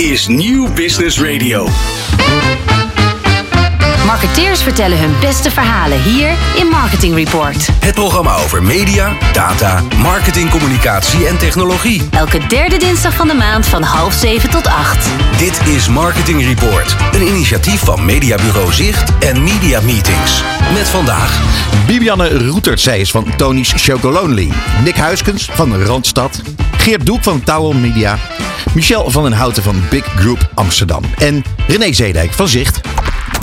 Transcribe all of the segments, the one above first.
is Nieuw Business Radio. Marketeers vertellen hun beste verhalen hier in Marketing Report. Het programma over media, data, marketing, communicatie en technologie. Elke derde dinsdag van de maand van half zeven tot acht. Dit is Marketing Report, een initiatief van Mediabureau Zicht en Media Meetings. Met vandaag Bibianne Roetert, zij is van Tony's Chocolonely. Nick Huiskens van Randstad. Geert Doek van Towel Media. Michel van den Houten van Big Group Amsterdam. En René Zeedijk van Zicht.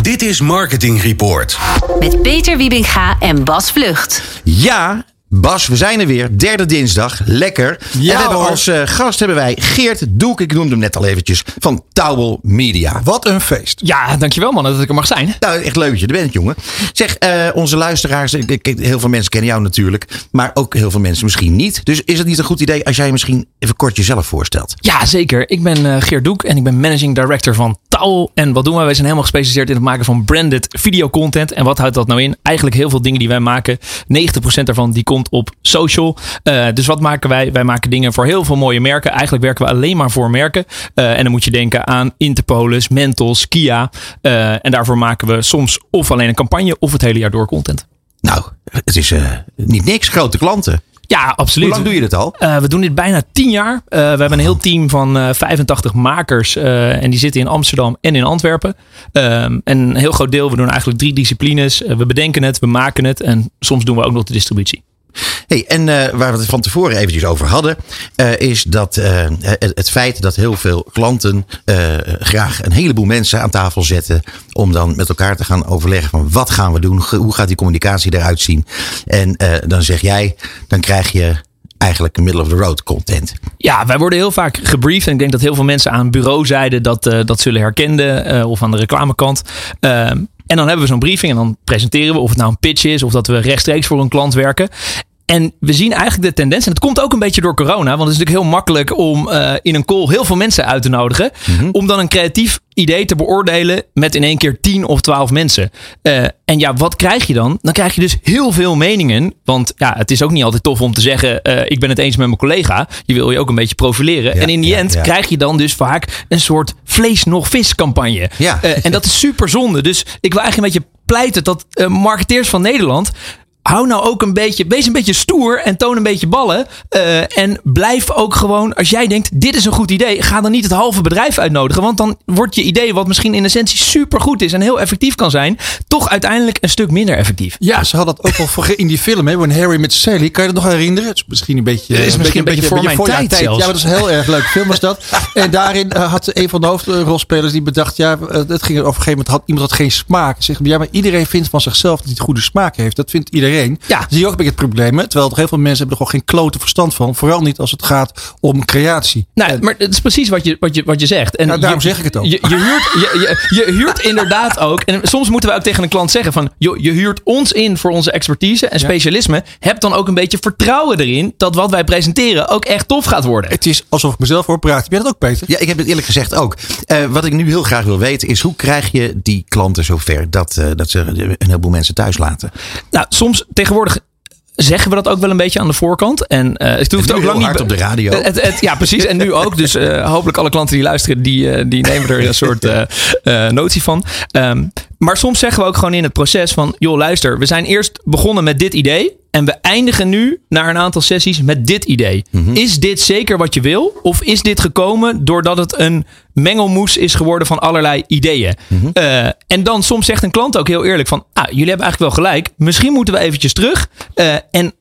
Dit is Marketing Report. Met Peter Wiebinga en Bas Vlucht. Ja, Bas, we zijn er weer. Derde dinsdag. Lekker. en we hebben als eh, gast hebben wij Geert Doek. Ik noemde hem net al eventjes. Van Towel Media. Wat een feest. Ja, dankjewel man dat ik er mag zijn. Nou, echt leuk dat je er bent, jongen. Zeg, eh, onze luisteraars, ik- ik- heel veel mensen kennen jou natuurlijk, maar ook heel veel mensen misschien niet. Dus is het niet een goed idee als jij misschien even kort jezelf voorstelt? Ja, zeker. Ik ben eh, Geert Doek en ik ben managing director van Towel. En wat doen wij? Wij zijn helemaal gespecialiseerd in het maken van branded videocontent. En wat houdt dat nou in? Eigenlijk heel veel dingen die wij maken. 90% daarvan die komt op social. Eh, dus wat maken wij? Wij maken dingen voor heel veel mooie merken. Eigenlijk werken we alleen maar voor merken. Eh, en dan moet je denken aan Interpolis, Mentos, Kia. Eh, en daarvoor maken we soms of alleen een campagne of het hele jaar door content. Nou, het is niet niks. Grote klanten. Ja, absoluut. Hoe lang doe je dit al? We doen dit bijna tien jaar. We hebben een heel team van eh 85 makers. en die zitten in Amsterdam en in Antwerpen. Ehm, en een heel groot deel, we doen eigenlijk drie disciplines. We bedenken het, we maken het. En soms doen we ook nog de distributie. Hey, en eh, waar we het van tevoren eventjes over hadden, eh, is dat eh, het, feit dat heel veel klanten graag een heleboel mensen aan tafel zetten om dan met elkaar te gaan overleggen van wat gaan we doen, hoe gaat die communicatie eruit zien. En dan zeg jij, dan krijg je eigenlijk middle of the road content. Ja, wij worden heel vaak gebriefd. En ik denk dat heel veel mensen aan bureauzijde dat, dat zullen herkenden. eh, of aan de reclamekant. Ehm, en dan hebben we zo'n briefing en dan presenteren we of het nou een pitch is of dat we rechtstreeks voor een klant werken. En we zien eigenlijk de tendens, en het komt ook een beetje door corona, want het is natuurlijk heel makkelijk om eh, in een call heel veel mensen uit te nodigen, om dan een creatief idee te beoordelen met in één keer 10 of 12 mensen. Eh, en ja, wat krijg je dan? Dan krijg je dus heel veel meningen, want ja, het is ook niet altijd tof om te zeggen, eh, ik ben het eens met mijn collega. Je wil je ook een beetje profileren. Ja, en in die ja, end ja. krijg je dan dus vaak een soort vlees nog vis campagne. Ja. En dat is super zonde. Dus ik wil eigenlijk een beetje pleiten dat marketeers van Nederland hou nou ook een beetje, wees een beetje stoer en toon een beetje ballen. Eh, en blijf ook gewoon, als jij denkt, dit is een goed idee, ga dan niet het halve bedrijf uitnodigen. Want dan wordt je idee, wat misschien in essentie super goed is en heel effectief kan zijn, toch uiteindelijk een stuk minder effectief. Ja, ze hadden dat ook al voor- in die film, hè, Harry met Sally. Kan je dat nog herinneren? Het is misschien een beetje... Is een misschien een beetje voor mijn jouw tijd zelfs. Ja, maar dat is een heel erg leuke film was dat. En daarin eh, had een van de hoofdrolspelers die bedacht... Ja, eh, het ging er op een gegeven moment, had iemand had geen smaak. Zeg, ja, maar iedereen vindt van zichzelf dat hij goede smaak heeft. Dat vindt iedereen. Ja. Zie je ook een beetje het probleem, hè? Terwijl er heel veel mensen hebben er gewoon geen klote verstand van. Vooral niet als het gaat om creatie. Nou, maar het is precies wat je, wat je, wat je zegt. En Nou, daarom je, zeg ik het ook. Je, je, huurt, je, je, je huurt inderdaad ook. En soms moeten we ook tegen een klant zeggen van... Joh, je huurt ons in voor onze expertise en specialisme. Heb dan ook een beetje vertrouwen erin... dat wat wij presenteren ook echt tof gaat worden. Het is alsof ik mezelf hoor praten. Ben je dat ook, Peter? Ja, ik heb het eerlijk gezegd ook. Eh, wat ik nu heel graag wil weten is hoe krijg je die klanten zover dat, eh, dat ze een heleboel mensen thuis laten? Nou, soms tegenwoordig zeggen we dat ook wel een beetje aan de voorkant. En eh het hoeft ook lang niet op de radio. Het, het- het- ja, precies. En nu ook. Dus eh, hopelijk alle klanten die luisteren, die, eh, die nemen er een soort notie van. Ehm, maar soms zeggen we ook gewoon in het proces van... joh, luister, we zijn eerst begonnen met dit idee... en we eindigen nu na een aantal sessies met dit idee. Mhm. Is dit zeker wat je wil? Of is dit gekomen doordat het een mengelmoes is geworden van allerlei ideeën? Mhm. Eh, en dan soms zegt een klant ook heel eerlijk van... Ah, jullie hebben eigenlijk wel gelijk. Misschien moeten we eventjes terug. Eh, en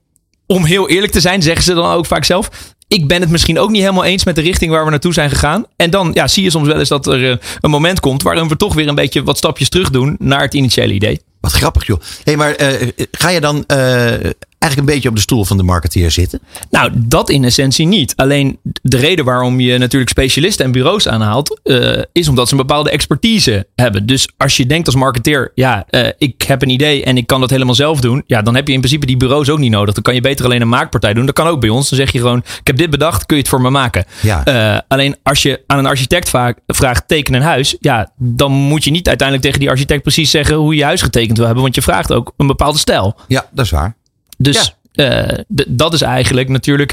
om heel eerlijk te zijn, zeggen ze dan ook vaak zelf. Ik ben het misschien ook niet helemaal eens met de richting waar we naartoe zijn gegaan. En dan ja, zie je soms wel eens dat er eh, een moment komt waarin we toch weer een beetje wat stapjes terug doen naar het initiële idee. Wat grappig joh. hey, maar eh, ga je dan eh, eigenlijk een beetje op de stoel van de marketeer zitten? Nou, dat in essentie niet. Alleen de reden waarom je natuurlijk specialisten en bureaus aanhaalt, eh, is omdat ze een bepaalde expertise hebben. Dus als je denkt als marketeer, ja, eh, ik heb een idee en ik kan dat helemaal zelf doen, ja, dan heb je in principe die bureaus ook niet nodig. Dan kan je beter alleen een maakpartij doen. Dat kan ook bij ons. Dan zeg je gewoon, ik heb dit bedacht, kun je het voor me maken. Ja. Eh, alleen als je aan een architect vaak vraagt, teken een huis, ja, dan moet je niet uiteindelijk tegen die architect precies zeggen hoe je huis getekend wil hebben, want je vraagt ook een bepaalde stijl. Ja, dat is waar. Dus Eh, dat is eigenlijk natuurlijk.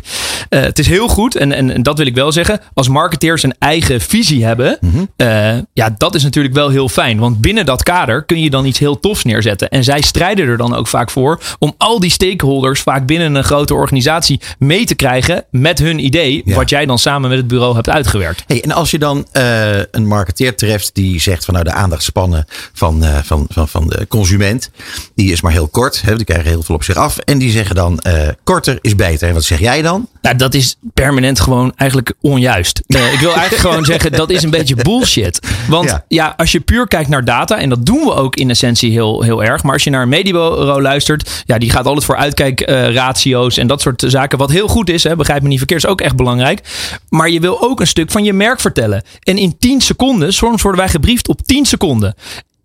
eh, het is heel goed, en, en, en dat wil ik wel zeggen. Als marketeers een eigen visie hebben. eh, ja, dat is natuurlijk wel heel fijn. Want binnen dat kader kun je dan iets heel tofs neerzetten. En zij strijden er dan ook vaak voor. om al die stakeholders, vaak binnen een grote organisatie. mee te krijgen met hun idee. Ja. wat jij dan samen met het bureau hebt uitgewerkt. Hey, en als je dan een marketeer treft die zegt van nou de aandachtspannen van, van, van, van de consument, die is maar heel kort, hè, die krijgen heel veel op zich af. En die zeggen dan eh, korter is beter. En wat zeg jij dan? Nou, dat is permanent gewoon eigenlijk onjuist. Eh, ik wil eigenlijk gewoon zeggen, dat is een beetje bullshit. Want Ja. ja. als je puur kijkt naar data, en dat doen we ook in essentie heel, heel erg. Maar als je naar een luistert, ja, die gaat altijd voor uitkijkratio's en dat soort zaken. Wat heel goed is, hè, begrijp me niet verkeerd, is ook echt belangrijk. Maar je wil ook een stuk van je merk vertellen. En in 10 seconden, soms worden wij gebriefd op 10 seconden.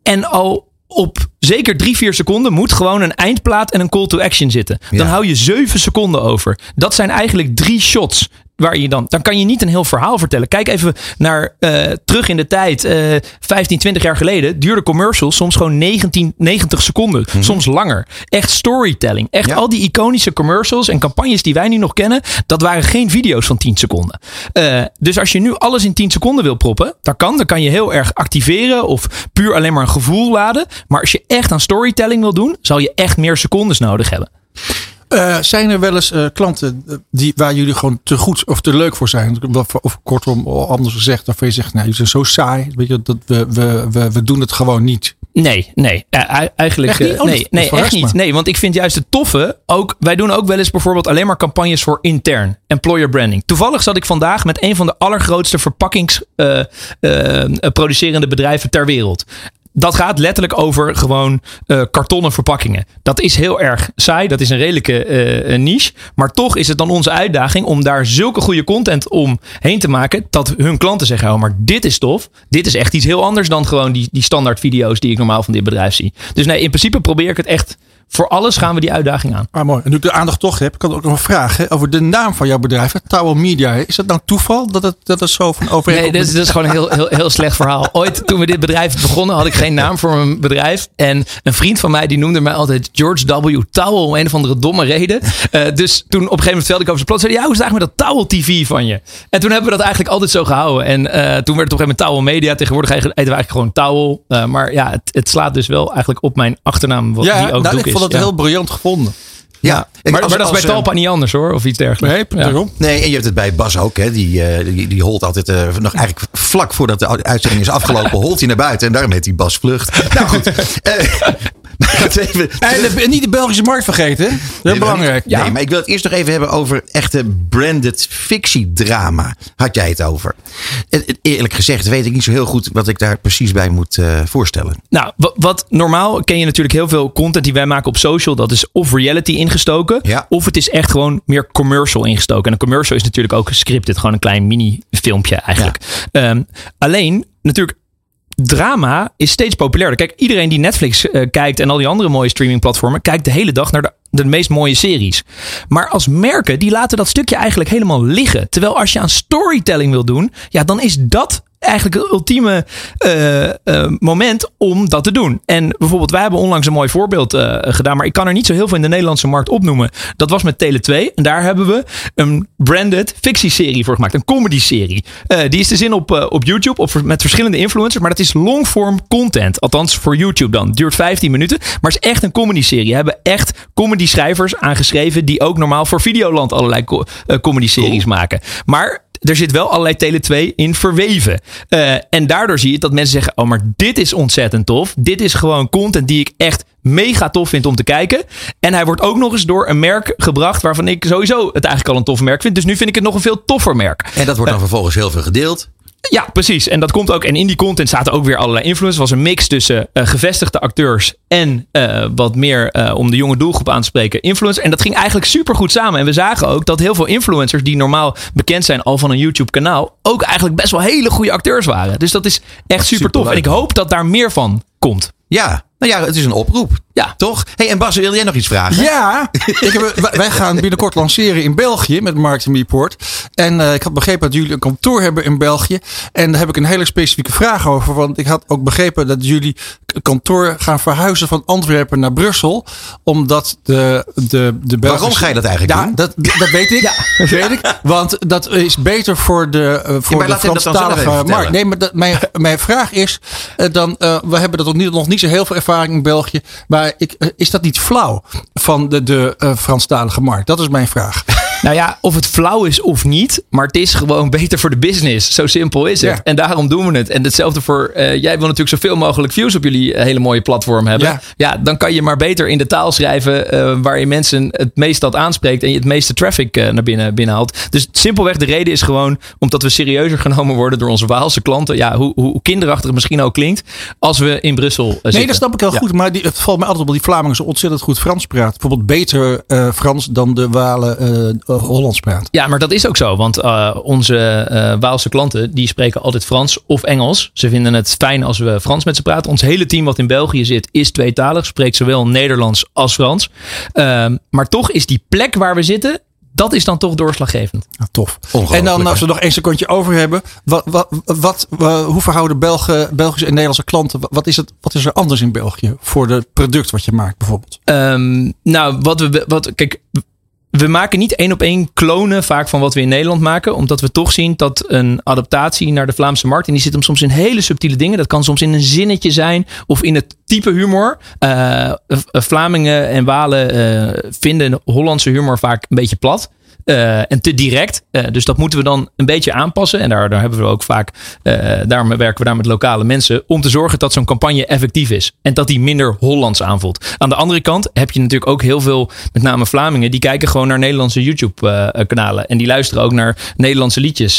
En al op zeker drie, vier seconden moet gewoon een eindplaat en een call to action zitten. Dan Ja. hou je zeven seconden over. Dat zijn eigenlijk drie shots. Waar je dan, dan kan je niet een heel verhaal vertellen. Kijk even naar eh, terug in de tijd. eh 15, 20 jaar geleden duurde commercials soms gewoon 19, 90 seconden. Soms langer. Echt storytelling. Echt Mhm. Ja. al die iconische commercials en campagnes die wij nu nog kennen. Dat waren geen video's van 10 seconden. Eh, dus als je nu alles in 10 seconden wil proppen. Dat kan. Dan kan je heel erg activeren. Of puur alleen maar een gevoel laden. Maar als je echt aan storytelling wil doen. Zal je echt meer secondes nodig hebben. Eh, zijn er wel eens eh, klanten eh, die, waar jullie gewoon te goed of te leuk voor zijn? Of, of kortom, anders gezegd, waarvan je zegt, nou, jullie zijn zo saai. Weet je, dat we, we, we, we doen het gewoon niet. Nee, nee. Eigenlijk. Echt niet? Oh, nee, nee echt niet. Nee, want ik vind juist het toffe. Ook, wij doen ook wel eens bijvoorbeeld alleen maar campagnes voor intern. Employer branding. Toevallig zat ik vandaag met een van de allergrootste verpakkingsproducerende bedrijven ter wereld. Dat gaat letterlijk over gewoon eh, kartonnen verpakkingen. Dat is heel erg saai. Dat is een redelijke eh, niche. Maar toch is het dan onze uitdaging om daar zulke goede content omheen te maken. Dat hun klanten zeggen: Oh, maar dit is tof. Dit is echt iets heel anders dan gewoon die, die standaard video's die ik normaal van dit bedrijf zie. Dus nee, in principe probeer ik het echt. Voor alles gaan we die uitdaging aan. Ah, mooi. En nu ik de aandacht toch heb, kan ik ook nog een vraag hè, over de naam van jouw bedrijf. hè, Tower Media. Is dat nou toeval dat het, dat het zo van overeenkomt? Nee, dit is, dit is gewoon een heel, heel, heel slecht verhaal. Ooit toen we dit bedrijf begonnen had ik geen naam voor mijn bedrijf. En een vriend van mij die noemde mij altijd George W. Towel om een of andere domme reden. Eh, dus toen op een gegeven moment vertelde ik over zijn plot. Zei hij, ja, hoe is het eigenlijk met dat Towel TV van je? En toen hebben we dat eigenlijk altijd zo gehouden. En eh, toen werd het op een gegeven moment Towel Media. Tegenwoordig eten we eigenlijk gewoon Towel. Eh, maar ja, het, het slaat dus wel eigenlijk op mijn achternaam. Wat ja, die ook nou, Doek ik vond het. Ja. heel briljant gevonden. Ja, Ik- Maar, als- maar dat is bij eh, Talpa niet anders hoor. Of iets dergelijks. Nee, Ja. daarom. Nee, en je hebt het bij Bas ook. Hè? Die, eh, die, die holt altijd, eh, nog eigenlijk vlak voordat de uitzending is afgelopen, holt hij naar buiten. En daarom heet hij Bas Vlucht. Nou goed. even, En de- niet de Belgische markt vergeten. Heel Nee, belangrijk. maar- Nee, maar ik wil het eerst nog even hebben over echte branded fictiedrama. Had jij het over? Eerlijk gezegd weet ik niet zo heel goed wat ik daar precies bij moet eh, voorstellen. Nou, wa- wat normaal ken je natuurlijk heel veel content die wij maken op social. Dat is of reality ingestoken. Ja. Of het is echt gewoon meer commercial ingestoken. En een commercial is natuurlijk ook gescripted. Gewoon een klein mini filmpje eigenlijk. Ehm, alleen, natuurlijk, drama is steeds populairder. Kijk, iedereen die Netflix eh, kijkt en al die andere mooie streamingplatformen... kijkt de hele dag naar de, de meest mooie series. Maar als merken, die laten dat stukje eigenlijk helemaal liggen. Terwijl als je aan storytelling wil doen... ja, dan is dat eigenlijk het ultieme eh, eh, moment om dat te doen. En bijvoorbeeld, wij hebben onlangs een mooi voorbeeld eh, gedaan, maar ik kan er niet zo heel veel in de Nederlandse markt opnoemen. Dat was met Tele 2 en daar hebben we een branded fictieserie voor gemaakt, een comedy-serie. Die is te zin op, op YouTube op, met verschillende influencers, maar dat is longform content. Althans voor YouTube dan. Duurt 15 minuten, maar is echt een comedy-serie. We hebben echt comedy-schrijvers aangeschreven die ook normaal voor Videoland allerlei co- comedy-series maken. Maar er zit wel allerlei Tele 2 in verweven. Eh, en daardoor zie je dat mensen zeggen: Oh, maar dit is ontzettend tof. Dit is gewoon content die ik echt mega tof vind om te kijken. En hij wordt ook nog eens door een merk gebracht waarvan ik sowieso het eigenlijk al een tof merk vind. Dus nu vind ik het nog een veel toffer merk. En dat wordt dan vervolgens heel veel gedeeld. Ja, precies. En dat komt ook. En in die content zaten ook weer allerlei influencers. Het was een mix tussen eh, gevestigde acteurs en eh, wat meer eh, om de jonge doelgroep aan te spreken, influencers. En dat ging eigenlijk super goed samen. En we zagen ook dat heel veel influencers die normaal bekend zijn al van een YouTube-kanaal, ook eigenlijk best wel hele goede acteurs waren. Dus dat is echt super tof. En ik hoop dat daar meer van komt. Ja, nou ja, het is een oproep. Ja. Toch? Hey, en Bas, wil jij nog iets vragen? Ja, ik heb, wij- gaan binnenkort lanceren in België met Marketing Report. En eh, ik had begrepen dat jullie een kantoor hebben in België. En daar heb ik een hele specifieke vraag over. Want ik had ook begrepen dat jullie kantoor gaan verhuizen van Antwerpen naar Brussel. Omdat de, de, de Belgische... Waarom ga je dat eigenlijk ja, doen? Dat, dat weet ik. Dat weet ik. Want dat is beter voor de, uh, voor de Franstalige markt. Nee, maar dat, mijn, mijn vraag is eh, dan, eh, we hebben dat nog niet, nog niet zo heel veel ervaring in België. Maar ik, eh, is dat niet flauw van de, de eh, Franstalige markt? Dat is mijn vraag. Nou ja, of het flauw is of niet, maar het is gewoon beter voor de business. Zo simpel is het. Ja. En daarom doen we het. En hetzelfde voor, eh, jij wil natuurlijk zoveel mogelijk views op jullie eh, hele mooie platform hebben. Ja. Ja, dan kan je maar beter in de taal schrijven eh, waar je mensen het meest dat aanspreekt en je het meeste traffic naar binnen binnenhaalt. Dus simpelweg de reden is gewoon omdat we serieuzer genomen worden door onze Waalse klanten. Ja, hoe, hoe kinderachtig het misschien ook klinkt, als we in Brussel zitten. Nee, dat snap ik heel goed. Maar die, het valt mij altijd op dat die Vlamingen zo ontzettend goed Frans praten. Bijvoorbeeld beter Frans dan de Walen Hollands praten. Ja, maar dat is ook zo. Want uh, onze uh, Waalse klanten die spreken altijd Frans of Engels. Ze vinden het fijn als we Frans met ze praten. Ons hele team wat in België zit is tweetalig. Spreekt zowel Nederlands als Frans. Uh, maar toch is die plek waar we zitten... Dat is dan toch doorslaggevend. Ja, tof. En dan als we nog één secondje over hebben. Wat, wat, wat, hoe verhouden Belgen, Belgische en Nederlandse klanten? Wat is, het, wat is er anders in België voor het product wat je maakt bijvoorbeeld? Um, nou, wat we... Wat, kijk, we maken niet één op één klonen vaak van wat we in Nederland maken. Omdat we toch zien dat een adaptatie naar de Vlaamse markt. En die zit hem soms in hele subtiele dingen. Dat kan soms in een zinnetje zijn. Of in het type humor. Uh, Vlamingen en Walen uh, vinden Hollandse humor vaak een beetje plat. Uh, en te direct. Uh, dus dat moeten we dan een beetje aanpassen. En daar, daar hebben we ook vaak. Uh, daarom werken we daar met lokale mensen. Om te zorgen dat zo'n campagne effectief is. En dat die minder Hollands aanvoelt. Aan de andere kant heb je natuurlijk ook heel veel. Met name Vlamingen. Die kijken gewoon naar Nederlandse YouTube-kanalen. en die luisteren ook naar Nederlandse liedjes.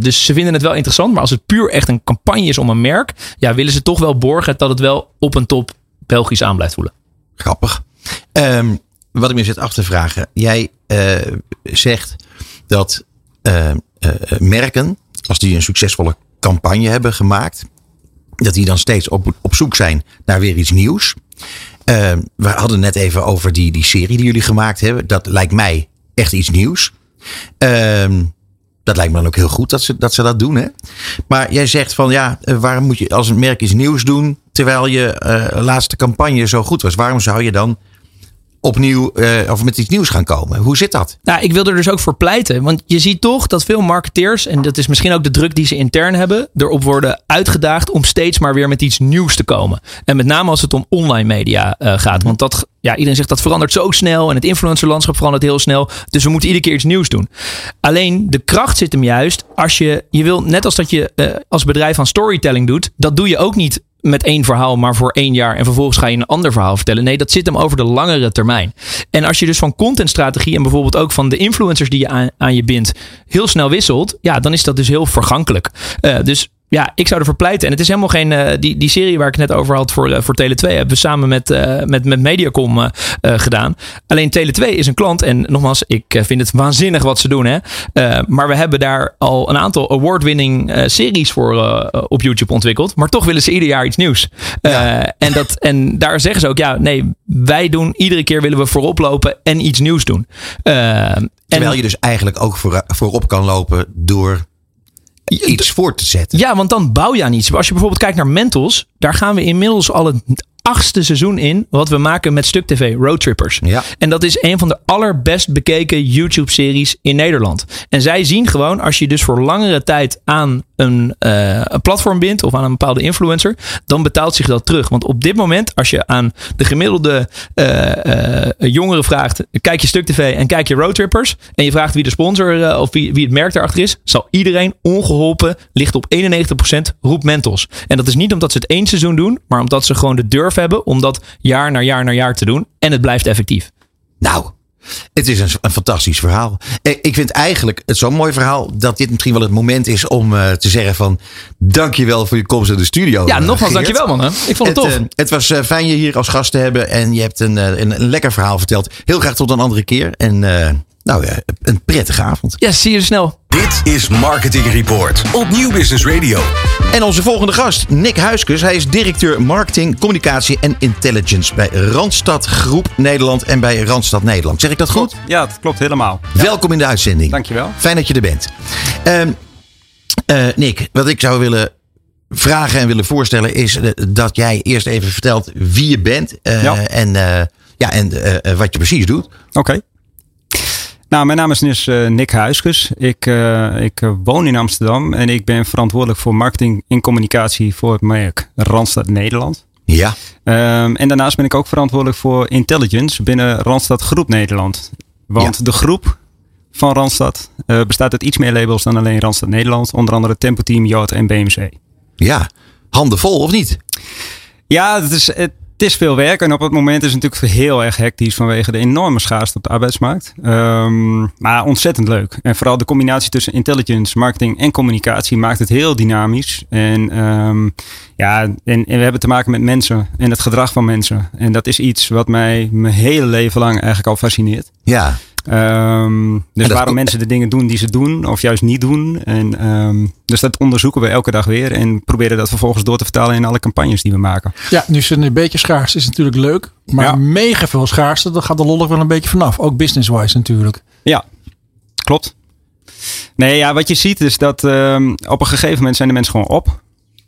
dus ze vinden het wel interessant. Maar als het puur echt een campagne is om een merk. Ja, willen ze toch wel borgen dat het wel op een top Belgisch aan blijft voelen. Grappig. Um, wat ik me zit af te vragen. Jij zegt dat uh, uh, merken, als die een succesvolle campagne hebben gemaakt, dat die dan steeds op, op zoek zijn naar weer iets nieuws. we hadden net even over die, die serie die jullie gemaakt hebben. Dat lijkt mij echt iets nieuws. dat lijkt me dan ook heel goed dat ze dat, ze dat doen. Hè? Maar jij zegt van ja, waarom moet je als een merk iets nieuws doen terwijl je laatste campagne zo goed was? Waarom zou je dan opnieuw uh, of met iets nieuws gaan komen. Hoe zit dat? Nou, ik wil er dus ook voor pleiten. Want je ziet toch dat veel marketeers, en dat is misschien ook de druk die ze intern hebben, erop worden uitgedaagd om steeds maar weer met iets nieuws te komen. En met name als het om online media uh, gaat. Want dat, ja, iedereen zegt dat verandert zo snel en het influencerlandschap verandert heel snel. Dus we moeten iedere keer iets nieuws doen. Alleen de kracht zit hem juist als je, je wil, net als dat je uh, als bedrijf aan storytelling doet, dat doe je ook niet met één verhaal, maar voor één jaar. En vervolgens ga je een ander verhaal vertellen. Nee, dat zit hem over de langere termijn. En als je dus van contentstrategie en bijvoorbeeld ook van de influencers die je aan, je bindt, heel snel wisselt. Ja, dan is dat dus heel vergankelijk. Uh, dus ja, ik zou ervoor pleiten. En het is helemaal geen. Uh, die, die serie waar ik het net over had voor, uh, voor Tele2 hebben we samen met, uh, met, met Mediacom gedaan. Alleen Tele2 is een klant. En nogmaals, ik vind het waanzinnig wat ze doen. Hè? maar we hebben daar al een aantal award-winning series voor op YouTube ontwikkeld. Maar toch willen ze ieder jaar iets nieuws. Ja. en, dat, en daar zeggen ze ook: ja, nee, wij doen iedere keer willen we voorop lopen en iets nieuws doen. Terwijl je dus eigenlijk ook voor, voorop kan lopen door iets voor te zetten. Ja, want dan bouw je aan iets. Als je bijvoorbeeld kijkt naar Mentos, daar gaan we inmiddels al het achtste seizoen in wat we maken met Stuk TV, Roadtrippers. Ja. En dat is een van de allerbest bekeken YouTube-series in Nederland. En zij zien gewoon, als je dus voor langere tijd aan een, uh, een platform bindt of aan een bepaalde influencer, dan betaalt zich dat terug. Want op dit moment, als je aan de gemiddelde uh, uh, jongeren vraagt, kijk je Stuk TV en kijk je Roadtrippers, en je vraagt wie de sponsor of wie, wie het merk daarachter is, zal iedereen ongeholpen ligt op 91% roep Mentos. En dat is niet omdat ze het één seizoen doen, maar omdat ze gewoon de durf hebben om dat jaar na jaar na jaar te doen. En het blijft effectief. Nou, het is een, een, fantastisch verhaal. Ik vind eigenlijk het zo'n mooi verhaal dat dit misschien wel het moment is om uh, te zeggen van dankjewel voor je komst in de studio. Ja, nogmaals dankjewel man. Hè? Ik vond het, het tof. Uh, het was uh, fijn je hier als gast te hebben en je hebt een, een, een, lekker verhaal verteld. Heel graag tot een andere keer en nou ja, een prettige avond. Ja, zie je snel. Dit is Marketing Report op Nieuw Business Radio. En onze volgende gast, Nick Huiskes. Hij is directeur marketing, communicatie en intelligence bij Randstad Groep Nederland en bij Randstad Nederland. Zeg ik dat goed? Ja, dat klopt helemaal. Welkom in de uitzending. Dankjewel. Fijn dat je er bent. Ehm eh, Nick, wat ik zou willen vragen en willen voorstellen is eh, dat jij eerst even vertelt wie je bent eh, Ja. en, eh, ja, en eh, wat je precies doet. Oké. Nou, mijn naam is dus eh, Nick Huiskes. Ik, eh, ik eh, woon in Amsterdam en ik ben verantwoordelijk voor marketing en communicatie voor het merk Randstad Nederland. Ja, Ehm, en daarnaast ben ik ook verantwoordelijk voor intelligence binnen Randstad Groep Nederland. Want Ja. de groep van Randstad bestaat uit iets meer labels dan alleen Randstad Nederland. Onder andere Tempo Team, Yacht en BMC. ja. Handen vol of niet? Ja, het is, het is veel werk. En op het moment is het natuurlijk heel erg hectisch vanwege de enorme schaarste op de arbeidsmarkt. Ehm, maar ontzettend leuk. En vooral de combinatie tussen intelligence, marketing en communicatie maakt het heel dynamisch. En, ehm, ja, en we hebben te maken met mensen en het gedrag van mensen. En dat is iets wat mij mijn hele leven lang eigenlijk al fascineert. Ja, Ehm, dus dat waarom mensen de dingen doen die ze doen, of juist niet doen. En, ehm, dus dat onderzoeken we elke dag weer en proberen dat vervolgens door te vertalen in alle campagnes die we maken. Ja, nu is het een beetje schaars is natuurlijk leuk. Maar Ja. mega veel schaarste, dan gaat de lol er wel een beetje vanaf. Ook business-wise natuurlijk. Ja, klopt. Nee, ja, wat je ziet is dat ehm, op een gegeven moment zijn de mensen gewoon op.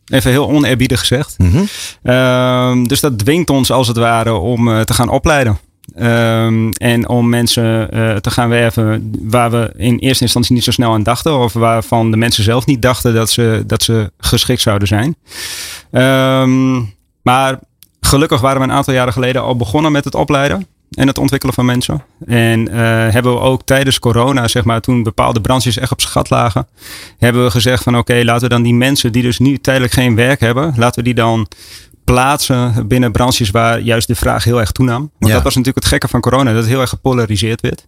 Even heel oneerbiedig gezegd. Mhm. Ehm, dus dat dwingt ons als het ware om eh, te gaan opleiden. Ehm, en om mensen eh, te gaan werven waar we in eerste instantie niet zo snel aan dachten. Of waarvan de mensen zelf niet dachten dat ze, dat ze geschikt zouden zijn. Ehm, maar gelukkig waren we een aantal jaren geleden al begonnen met het opleiden. En het ontwikkelen van mensen. En eh, hebben we ook tijdens corona, zeg maar, toen bepaalde branches echt op schat lagen. Hebben we gezegd van oké, laten we dan die mensen die dus nu tijdelijk geen werk hebben. Laten we die dan plaatsen binnen branches waar juist de vraag heel erg toenam. Want Ja. dat was natuurlijk het gekke van corona, dat het heel erg gepolariseerd werd.